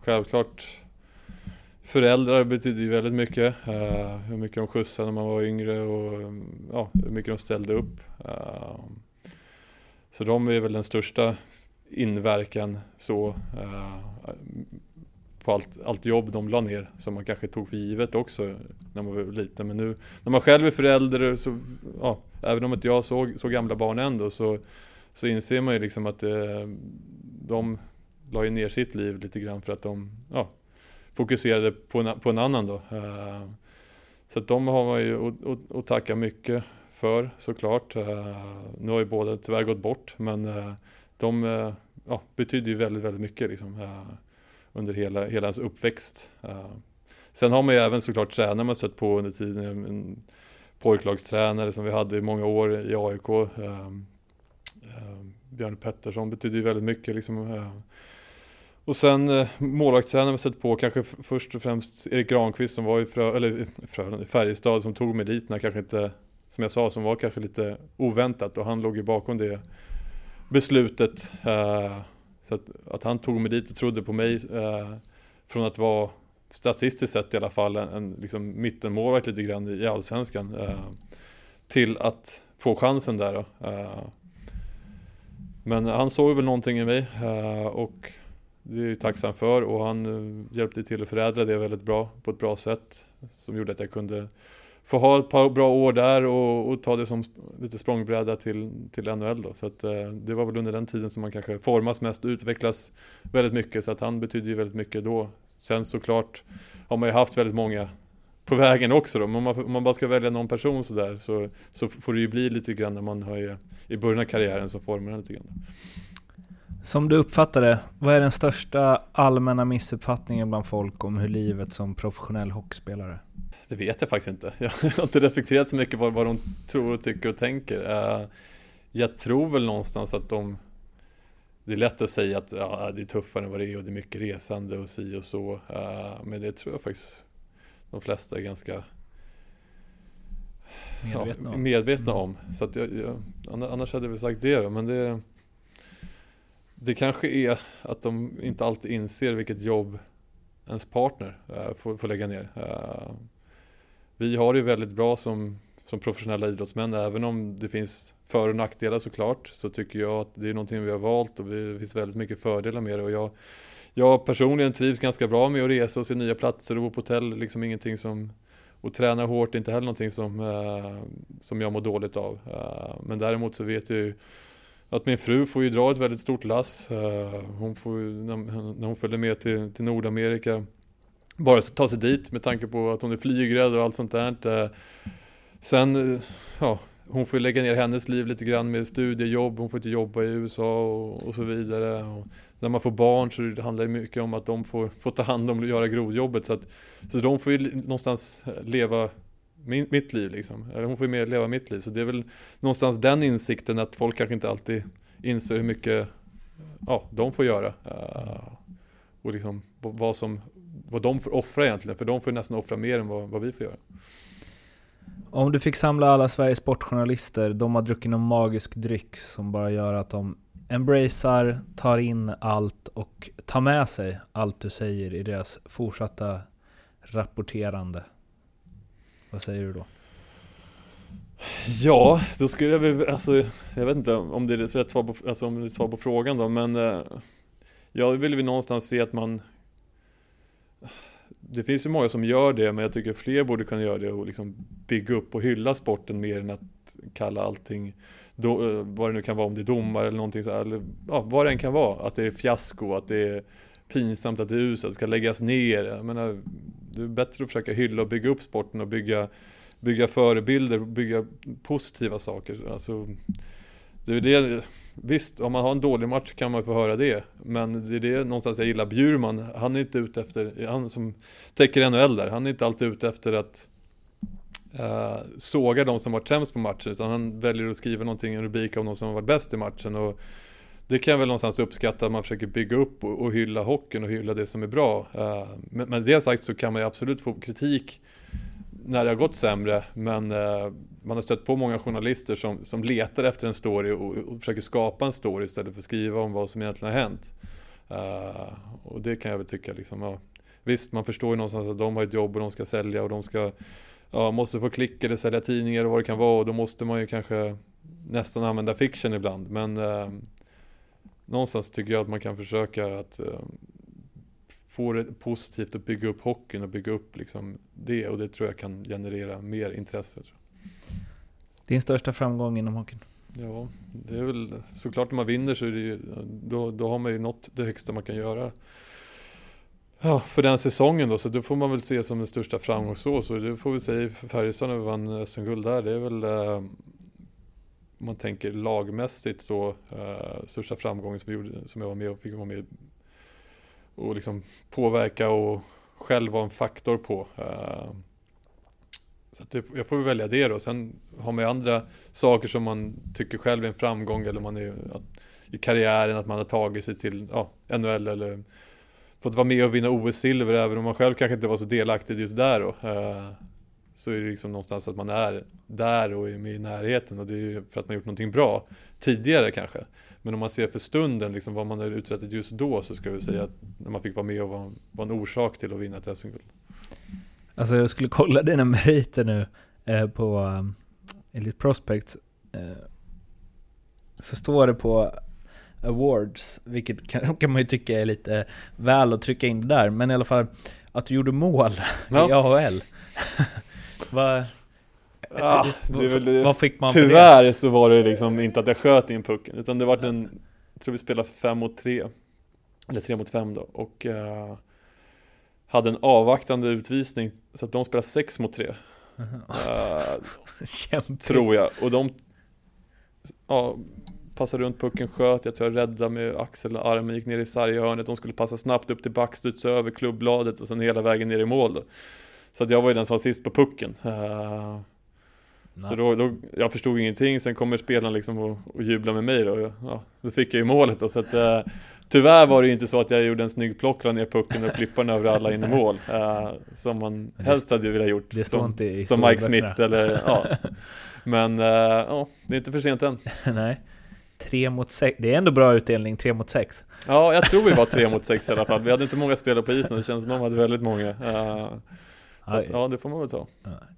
Självklart Föräldrar betyder ju väldigt mycket. Uh, hur mycket de skjutsade när man var yngre och ja, hur mycket de ställde upp. Så de är väl den största inverkan så på allt, allt jobb de la ner som man kanske tog för givet också när man var liten. Men nu när man själv är förälder så, ja, även om inte jag såg så gamla barn ändå så, så inser man ju liksom att eh, de la ju ner sitt liv lite grann för att de ja, fokuserade på en, på en annan då. Eh, så att de har man ju att tacka mycket för såklart. Eh, nu har ju båda tyvärr gått bort men eh, de eh, ja, betyder ju väldigt, väldigt mycket liksom, eh, under hela, hela hans uppväxt. Eh, sen har man ju även såklart tränare man stött på under tiden. En pojklagstränare som vi hade i många år i AIK. Eh, eh, Björn Pettersson betyder ju väldigt mycket. Liksom, och sen eh, målvaktstränaren stött sett på, kanske först och främst Erik Granqvist som var i Frö, eller, Frö, Färjestad som tog meriterna, kanske inte, som jag sa, som var kanske lite oväntat och han låg ju bakom det beslutet. Eh, så att, att, han tog mig dit och trodde på mig eh, från att vara statistiskt sett i alla fall en, en liksom mittenmålvakt lite grann i allsvenskan eh, till att få chansen där. Eh, men han såg väl någonting i mig eh, och det är jag tacksam för och han eh, hjälpte till att förädla det väldigt bra på ett bra sätt som gjorde att jag kunde få ha ett par bra år där och, och ta det som lite språngbräda till, till NHL då. Så att, eh, det var väl under den tiden som man kanske formas mest och utvecklas väldigt mycket så att han betyder ju väldigt mycket då. Sen såklart har man ju haft väldigt många på vägen också då. Men om man, om man bara ska välja någon person sådär så, så får det ju bli lite grann när man har i början av karriären så formar den lite grann. Som du uppfattar det, vad är den största allmänna missuppfattningen bland folk om hur livet som professionell hockeyspelare? Det vet jag faktiskt inte. Jag har inte reflekterat så mycket på vad de tror och tycker och tänker. Eh, jag tror väl någonstans att de det är lätt att säga att ja, det är tuffare än vad det är och det är mycket resande och si och så. Eh, men det tror jag faktiskt de flesta är ganska medvetna ja, om. Medvetna om. Så att jag, jag, annars hade jag väl sagt det men det det kanske är att de inte alltid inser vilket jobb ens partner uh, får, får, lägga ner vi har det väldigt bra som, som professionella idrottsmän, även om det finns för och nackdelar såklart, så tycker jag att det är någonting vi har valt och det finns väldigt mycket fördelar med det. Och jag, jag personligen trivs ganska bra med att resa och se nya platser och bo på hotell, liksom ingenting som och träna hårt är inte heller någonting som, eh, som jag mår dåligt av. Eh, men däremot så vet jag ju att min fru får ju dra ett väldigt stort lass. Eh, hon får när, när hon följer med till, till Nordamerika, bara ta sig dit med tanke på att hon är flygrädd och allt sånt där. Eh, sen, eh, ja, hon får ju lägga ner hennes liv lite grann med studiejobb, hon får inte jobba i USA och, och så vidare. Och när man får barn så det handlar det mycket om att de får, får ta hand om och göra grodjobbet. Så, att, så de får ju någonstans eh, leva min, mitt liv liksom. Eller hon får ju mer leva mitt liv. Så det är väl någonstans den insikten att folk kanske inte alltid inser hur mycket ja, de får göra. Och liksom vad, som, vad de får offra egentligen. För de får nästan offra mer än vad, vad vi får göra. Om du fick samla alla Sveriges sportjournalister, de har druckit någon magisk dryck som bara gör att de embracear, tar in allt och tar med sig allt du säger i deras fortsatta rapporterande. Vad säger du då? Ja, då skulle jag väl, alltså, jag vet inte om det är rätt svar på, alltså, om det är svar på frågan då, men eh, jag vill väl någonstans se att man det finns ju många som gör det, men jag tycker fler borde kunna göra det och liksom bygga upp och hylla sporten mer än att kalla allting, do, eh, vad det nu kan vara, om det är domare eller någonting så här, eller ja, vad det än kan vara, att det är fiasko, att det är pinsamt att det är uselt, att det ska läggas ner. Jag menar, det är bättre att försöka hylla och bygga upp sporten och bygga, bygga förebilder, bygga positiva saker. Alltså, det är det, visst, om man har en dålig match kan man få höra det. Men det är det någonstans jag gillar. Bjurman, han är inte ute efter, han som täcker NHL där, han är inte alltid ute efter att uh, såga de som varit sämst på matchen. Utan han väljer att skriva någonting, en rubrik om de som har varit bäst i matchen. Och det kan jag väl någonstans uppskatta, att man försöker bygga upp och, och hylla hockeyn och hylla det som är bra. Uh, men med det sagt så kan man ju absolut få kritik när det har gått sämre, men eh, man har stött på många journalister som, som letar efter en story och, och försöker skapa en story istället för att skriva om vad som egentligen har hänt. Uh, och det kan jag väl tycka liksom, ja, visst man förstår ju någonstans att de har ett jobb och de ska sälja och de ska, ja, måste få klick eller sälja tidningar och vad det kan vara och då måste man ju kanske nästan använda fiction ibland. Men uh, någonstans tycker jag att man kan försöka att uh, få det positivt att bygga upp hockeyn och bygga upp liksom det och det tror jag kan generera mer intresse. Din största framgång inom hockeyn? Ja, det är väl såklart när man vinner så är det ju, då, då har man ju nått det högsta man kan göra. Ja, för den säsongen då, så det får man väl se som den största framgång så. Så det får vi säga Färjestad när vi vann SM-guld där. Det är väl eh, om man tänker lagmässigt så uh, största framgången som, vi gjorde, som jag var med och fick vara med och liksom påverka och själv vara en faktor på. Eh, så det, jag får väl välja det då. Sen har man ju andra saker som man tycker själv är en framgång eller man är i karriären att man har tagit sig till ja, NHL eller fått vara med och vinna OS-silver även om man själv kanske inte var så delaktig just där då. Eh, så är det liksom någonstans att man är där och är med i närheten och det är ju för att man gjort någonting bra tidigare kanske. Men om man ser för stunden liksom vad man har uträttat just då så ska vi säga att när man fick vara med och vara, var en orsak till att vinna ett SM-guld. Alltså jag skulle kolla dina meriter nu eh, på um, Elite Prospects. Eh, så står det på awards, vilket kan, kan man ju tycka är lite väl att trycka in det där, men i alla fall att du gjorde mål Ja. i AHL. Ah, det väl det. vad fick man för det? Tyvärr så var det liksom inte att jag sköt in pucken utan det var en, jag tror vi spelade fem mot tre Eller tre mot fem då och eh, Hade en avvaktande utvisning så att de spelade sex mot tre eh, Kämpigt. Tror jag och de Ja Passade runt pucken, sköt, jag tror jag räddade med axel och armen, gick ner i sarghörnet De skulle passa snabbt upp till backstuds över klubbbladet och sen hela vägen ner i mål då. Så att jag var ju den som var sist på pucken Så då, då, jag förstod ingenting, sen kommer spelaren liksom och, och jublar med mig då. Ja, då fick jag ju målet då, så att eh, Tyvärr var det ju inte så att jag gjorde en snygg plock, la ner pucken och klippade den över alla in i mål. Eh, som man det helst hade velat gjort. Det står som, inte i som Mike. Smith eller ja. Men eh, ja, det är inte för sent än. Nej. Tre mot sex, det är ändå bra utdelning, tre mot sex. Ja, jag tror vi var tre mot sex i alla fall. Vi hade inte många spelare på isen, det känns som de hade väldigt många. Så att, ja, det får man väl ta.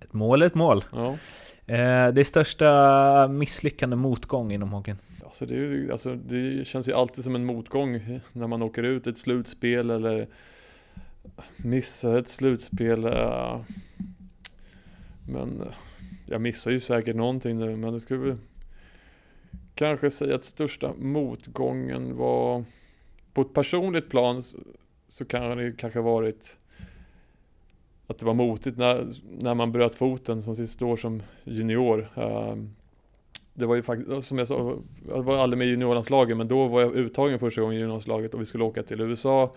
Ett mål är ett mål. Ja. Eh, det största misslyckande motgång inom hockeyn. Alltså det, ju, alltså det känns ju alltid som en motgång när man åker ut i ett slutspel eller missar ett slutspel. Eh, men jag missar ju säkert någonting nu, men det skulle väl kanske säga att största motgången var på ett personligt plan så, så kan det kanske varit att det var motigt när, när man bröt foten som sista år som junior. Ehm, det var ju faktiskt, som jag sa, jag var aldrig med i juniorlandslaget men då var jag uttagen första gången i juniorlandslaget och vi skulle åka till USA.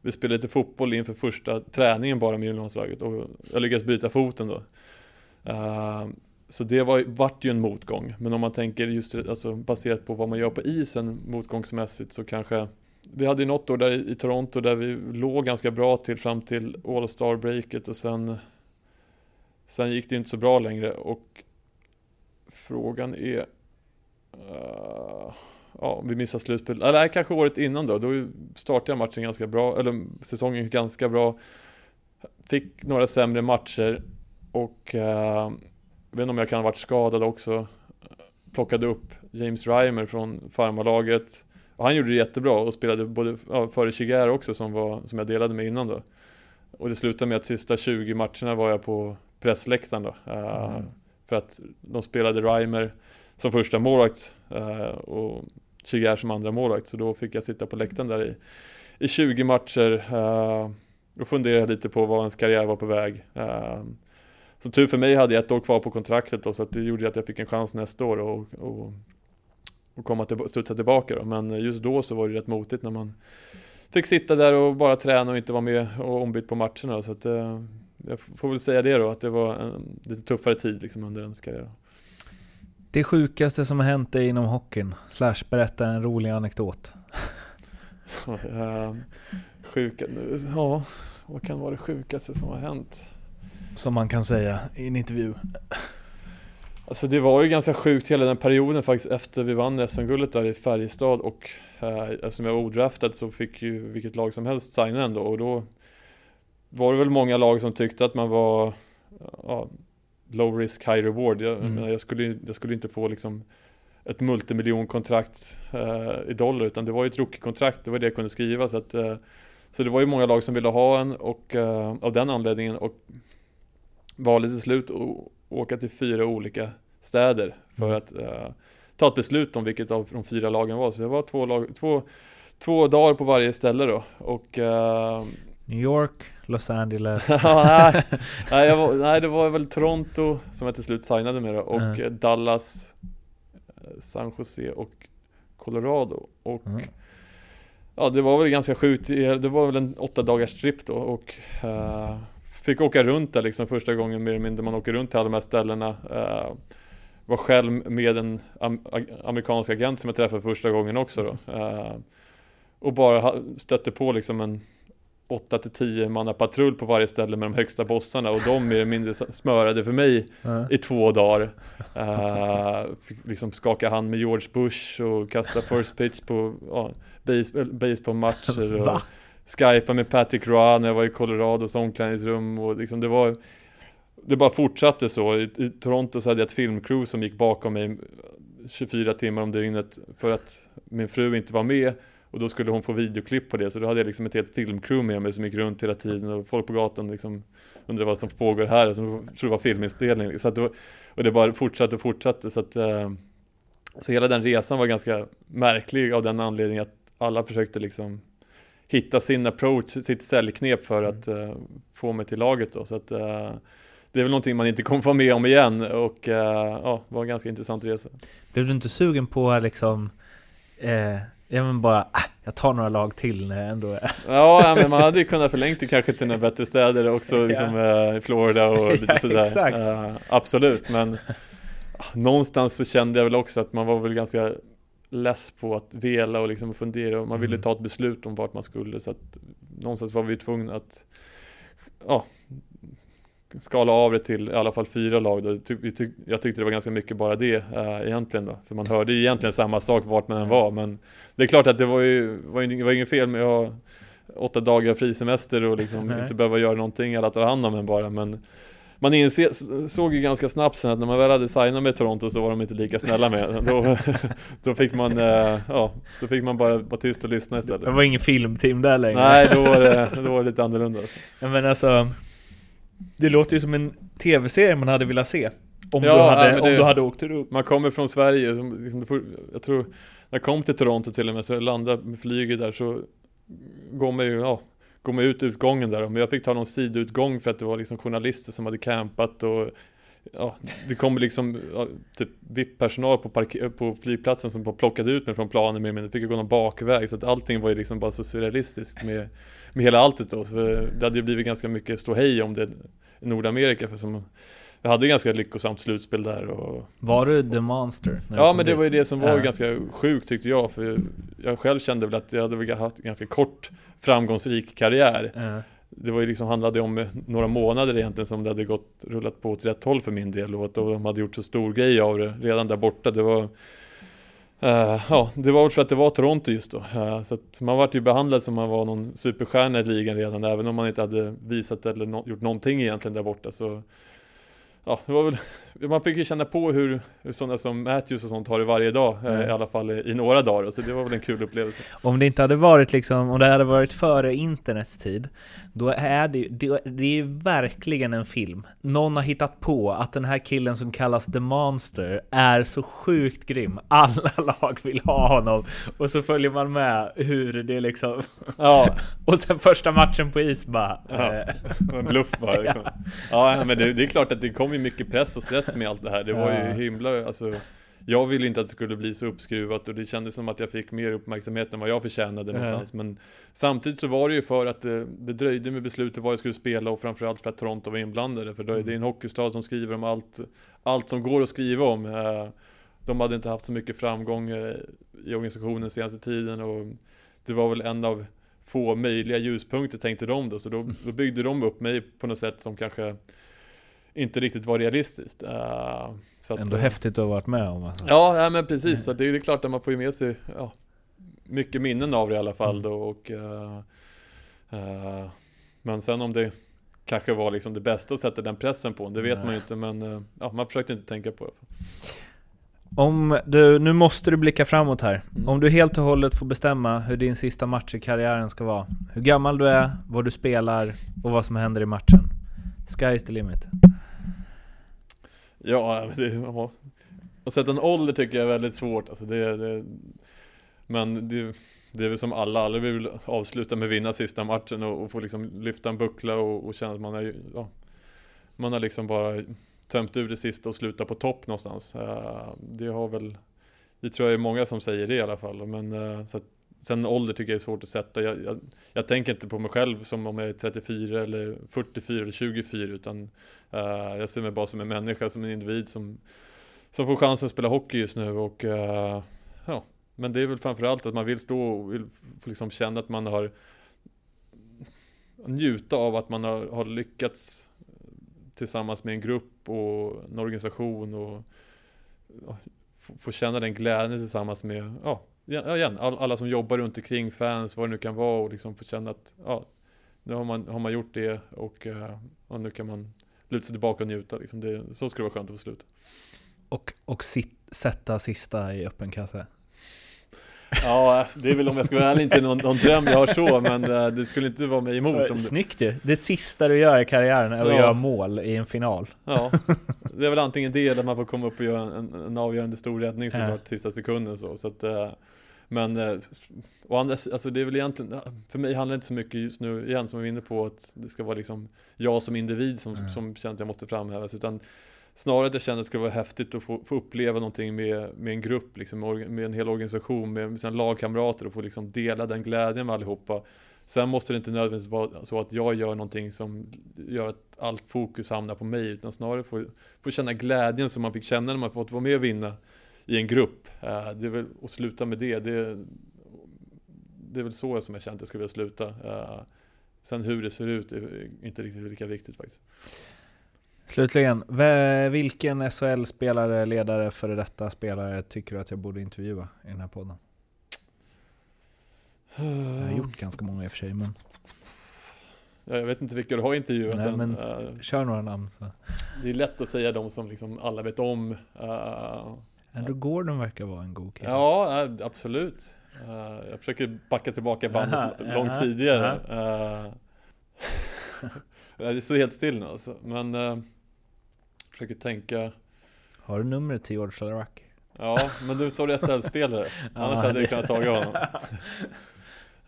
Vi spelade lite fotboll inför första träningen bara med juniorlandslaget och jag lyckades bryta foten då. Ehm, så det var, vart ju en motgång. Men om man tänker just alltså, baserat på vad man gör på isen motgångsmässigt så kanske vi hade ju något år där i, Toronto där vi låg ganska bra till fram till All Star breaket och sen Sen gick det ju inte så bra längre och Frågan är Uh, Ja, vi missade slutspel. Eller nej, kanske året innan då. Då startade jag matchen ganska bra, eller säsongen ganska bra. Fick några sämre matcher och Uh, jag vet inte om jag kan ha varit skadad också. Plockade upp James Reimer från farmarlaget. Och han gjorde det jättebra och spelade både ja, före Chigar också som, var, som jag delade med innan då. Och det slutade med att sista 20 matcherna var jag på pressläktaren då. Eh, Mm. För att de spelade Reimer som första målvakt eh, och Chigar som andra målvakt. Så då fick jag sitta på läktaren där i, i 20 matcher. eh, och fundera lite på vad ens karriär var på väg. Så tur för mig hade jag ett år kvar på kontraktet då, så det gjorde att jag fick en chans nästa år och, och, och komma till, studsa tillbaka då. Men just då så var det rätt motigt när man fick sitta där och bara träna och inte vara med och ombytt på matcherna. Så att, eh, jag får väl säga det då, att det var en lite tuffare tid liksom under ens karriär. Det sjukaste som har hänt dig inom hockeyn? Slash berätta en rolig anekdot. uh, sjuka, ja, vad kan vara det sjukaste som har hänt? Som man kan säga i en intervju. Alltså det var ju ganska sjukt hela den perioden faktiskt efter vi vann SM-guldet där i Färjestad och eh, eftersom jag var odraftad så fick ju vilket lag som helst signa ändå och då var det väl många lag som tyckte att man var ja, low risk high reward. Jag, Mm. jag, skulle, jag skulle inte få liksom ett multimiljonkontrakt eh, i dollar utan det var ju ett rookie-kontrakt, det var det jag kunde skriva så att eh, så det var ju många lag som ville ha en och eh, av den anledningen och valde till slut att åka till fyra olika städer för Mm. att eh, ta ett beslut om vilket av de fyra lagen var. Så det var två, lag, två, två dagar på varje ställe då. Och eh, New York, Los Angeles. nej, nej, var, nej, det var väl Toronto som jag till slut signade med då, och Mm. Dallas, San Jose och Colorado. Och Mm. ja, det var väl ganska sjukt. Det var väl en åtta dagars trip då och eh, fick åka runt där liksom första gången mer eller mindre. Man åker runt till alla de här ställena. Eh, var själv med en amerikansk agent som jag träffade första gången också då. Eh, och bara stötte på liksom en 8 till 10 manna patrull på varje ställe med de högsta bossarna och de mer eller mindre smörade för mig Ja. i två dagar. Fick liksom skaka hand med George Bush och kasta first pitch på ja, base, baseballmatcher och skypa med Patrick Roy när jag var i Colorados omklädningsrum och liksom det var det bara fortsatte så. I, I Toronto så hade jag ett filmcrew som gick bakom mig 24 timmar om dygnet för att min fru inte var med och då skulle hon få videoklipp på det, så då hade jag liksom ett helt filmcrew med mig som gick runt hela tiden och folk på gatan liksom undrade vad som pågår här, och så trodde det var filminspelning. Så att då, och det bara fortsatte och fortsatte. Så, att, eh, så hela den resan var ganska märklig av den anledningen att alla försökte liksom hitta sin approach, sitt säljknep för att uh, få mig till laget då. Så att, uh, det är väl någonting man inte kommer få med om igen och uh, ja, var en ganska intressant resa. Blev du inte sugen på liksom eh, Ja men bara, äh, jag tar några lag till när jag ändå är... Ja, men man hade ju kunnat förlängt det kanske till några bättre städer också, liksom i Florida och lite ja, sådär. Exakt. absolut, men någonstans så kände jag väl också att man var väl ganska less på att vela och liksom fundera och man ville mm. ta ett beslut om vart man skulle så att någonstans var vi tvungna att ja, skala av det till i alla fall fyra lag. Då. Jag tyckte det var ganska mycket bara det äh, egentligen då. För man hörde ju egentligen samma sak vart man än var. Men det är klart att det var ju, var ju, var inget fel med att ha åtta dagar fri semester och liksom inte behöva göra någonting, alla tar hand om en bara. Men man såg ju ganska snabbt sen att när man väl hade signat med Toronto så var de inte lika snälla med Då, då fick man, äh, ja, då fick man bara vara tyst och lyssna istället. Det var ingen filmteam där längre. Nej, då var det, då var det lite annorlunda. Ja, men alltså, det låter ju som en tv-serie man hade velat se. Om, ja, du, hade, det, om du hade åkt upp. Man kommer från Sverige, liksom, jag tror, när jag kom till Toronto till och med, så jag landade med flyget där så går man ju, ja, går man ut utgången där. Men jag fick ta någon sidoutgång för att det var liksom journalister som hade campat och ja, det kom liksom ja, typ VIP-personal på, på flygplatsen som plockade ut mig från planen med mig. Jag fick gå någon bakväg så att allting var ju liksom bara så surrealistiskt med, med hela alltet då. För det hade ju blivit ganska mycket ståhej om det i Nordamerika för som vi hade ganska lyckosamt slutspel där och... Var du the monster? ja men det dit? var ju det som var ja. ganska sjukt tyckte jag för jag själv kände väl att jag hade haft ganska kort framgångsrik karriär. Ja. Det var ju liksom handlade om några månader egentligen som det hade gått rullat på åt rätt håll för min del och att de hade gjort så stor grej av det redan där borta. Det var Uh, ja, det var väl för att det var Toronto just då. Uh, så att man vart ju behandlad som man var någon superstjärna i ligan redan, även om man inte hade visat eller no gjort någonting egentligen där borta. Så ja, väl, man fick ju känna på hur, hur sådana som Matthews och sånt har det varje dag, eh, mm. i alla fall i, i, några dagar, så det var väl en kul upplevelse. Om det inte hade varit liksom, om det hade varit före internets tid, då är det, det, det är ju verkligen en film. Någon har hittat på att den här killen som kallas The Monster är så sjukt grym. Alla lag vill ha honom. Och så följer man med hur det liksom... Ja. och sen första matchen på is bara... Ja, eh. en bluff bara liksom. Ja, ja men det, det, är klart att det kom ju mycket press och stress med allt det här. Det var ju himla, alltså jag ville inte att det skulle bli så uppskruvat och det kändes som att jag fick mer uppmärksamhet än vad jag förtjänade någonstans. Men samtidigt så var det ju för att det, det dröjde med beslutet vad jag skulle spela och framförallt för att Toronto var inblandade. För det är en mm. hockeystad som skriver om allt, allt som går att skriva om. Eh, de hade inte haft så mycket framgång eh, i organisationen senaste tiden och det var väl en av få möjliga ljuspunkter tänkte de då. Så då, då byggde de upp mig på något sätt som kanske inte riktigt var realistiskt. Uh, så att, Ändå uh, häftigt att ha varit med om. Alltså. Ja, ja, men precis. Så det är, det är klart att man får ju med sig ja, mycket minnen av det i alla fall mm. då. Och, uh, men sen om det kanske var liksom det bästa att sätta den pressen på, det vet Nej. man ju inte. Men ja, man försökte inte tänka på det. Om du, nu måste du blicka framåt här. Mm. Om du helt och hållet får bestämma hur din sista match i karriären ska vara. Hur gammal du är, vad du spelar och vad som händer i matchen. Sky's the limit. Ja, det, ja. att sätta en ålder tycker jag är väldigt svårt. Alltså det, det, men det, det är väl som alla, alla vill avsluta med att vinna sista matchen och, och få liksom lyfta en buckla och, och känna att man är, ja, man har liksom bara tömt ur det sista och slutat på topp någonstans. Eh, det har väl, det tror jag är många som säger det i alla fall. Men eh, så att, Sen ålder tycker jag är svårt att sätta. Jag, jag, jag, tänker inte på mig själv som om jag är 34 eller 44 eller 24 utan uh, jag ser mig bara som en människa, som en individ som, som får chansen att spela hockey just nu och uh, ja, men det är väl framförallt att man vill stå och vill liksom känna att man har njuta av att man har, har lyckats tillsammans med en grupp och en organisation och, och få känna den glädjen tillsammans med ja, ja, igen, all, alla som jobbar runt omkring, fans, vad det nu kan vara och liksom få känna att ja, nu har man, har man gjort det och, eh, och nu kan man luta sig tillbaka och njuta. Liksom. Det, så skulle det vara skönt att få sluta. Och, och sit, sätta sista i öppen kasse? Ja, det är väl om jag ska vara ärlig inte någon, någon dröm jag har så, men eh, det skulle inte vara mig emot. Om Snyggt ju! Det sista du gör i karriären är att Ja. göra mål i en final. ja, det är väl antingen det eller man får komma upp och göra en, en avgörande stor räddning Ja. såklart sista sekunden så. så att, eh, men eh, å andra alltså det är väl egentligen, för mig handlar det inte så mycket just nu igen som jag var inne på att det ska vara liksom jag som individ som, Mm. som känner att jag måste framhävas utan Snarare att jag kände att det skulle vara häftigt att få, få uppleva någonting med, med en grupp, liksom, med en hel organisation, med sina lagkamrater och få liksom dela den glädjen med allihopa. Sen måste det inte nödvändigtvis vara så att jag gör någonting som gör att allt fokus hamnar på mig, utan snarare få, få känna glädjen som man fick känna när man fått vara med och vinna i en grupp. Eh, det är väl att sluta med det, det, det är väl så som jag känt att jag skulle vilja sluta. Eh, sen hur det ser ut är inte riktigt lika viktigt faktiskt. Slutligen, vilken SHL-spelare, ledare, före detta spelare tycker du att jag borde intervjua i den här podden? Jag har gjort ganska många i och för sig, men Ja, Jag vet inte vilka du har intervjuat Nej, än. men- Eh, kör några namn. Så. Det är lätt att säga de som liksom alla vet om. Eh, Andrew Gordon verkar vara en god kille. Ja, eh, absolut. Eh, Jag försöker backa tillbaka bandet Aha, långt aha, tidigare. Eh, Det står helt still nu alltså. Men eh, försöker tänka. Har du numret till George Laraki? Ja, men du sa det SHL-spelare. Annars hade jag kunnat ta honom.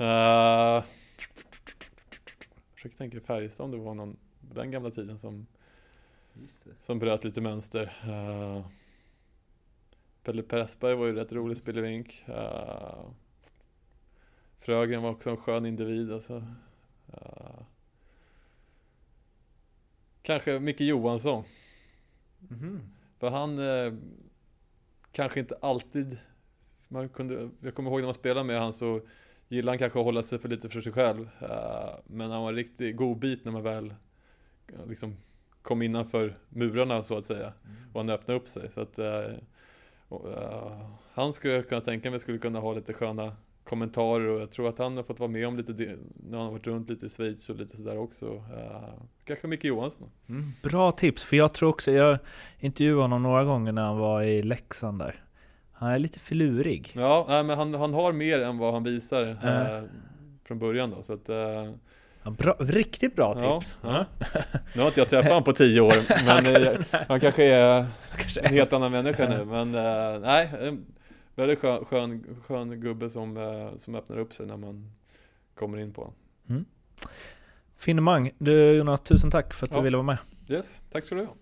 Uh, försöker tänka Färjestad om det var någon den gamla tiden som, som bröt lite mönster. Uh, Pelle Pressberg var ju rätt rolig spelevink. Uh, Frögren var också en skön individ alltså. Uh, kanske Micke Johansson. För han eh, kanske inte alltid man kunde, jag kommer ihåg när man spelade med han så gillade han kanske att hålla sig för lite för sig själv. Eh, men han var en riktigt god bit när man väl eh, liksom kom innanför murarna så att säga. Och han öppnade upp sig. Så att, och, eh, han skulle jag kunna tänka mig skulle kunna ha lite sköna kommentarer och jag tror att han har fått vara med om lite när han har varit runt lite i Schweiz och lite sådär också. Eh, kanske Micke Johansson. Mm, bra tips, för jag tror också, jag intervjuade honom några gånger när han var i Leksand där. Han är lite filurig. Ja, nej, men han, han har mer än vad han visar Ja. eh, från början då. Så att, Ja, bra, riktigt bra Ja, tips. ja. Nu har inte jag träffat honom på tio år, men han kanske är en helt annan människa nu. Men nej, väldigt skön, skön, skön gubbe som, eh, som öppnar upp sig när man kommer in på honom. Finemang. Du Jonas, tusen tack för att du Ja. ville vara med. Yes, tack ska du ha.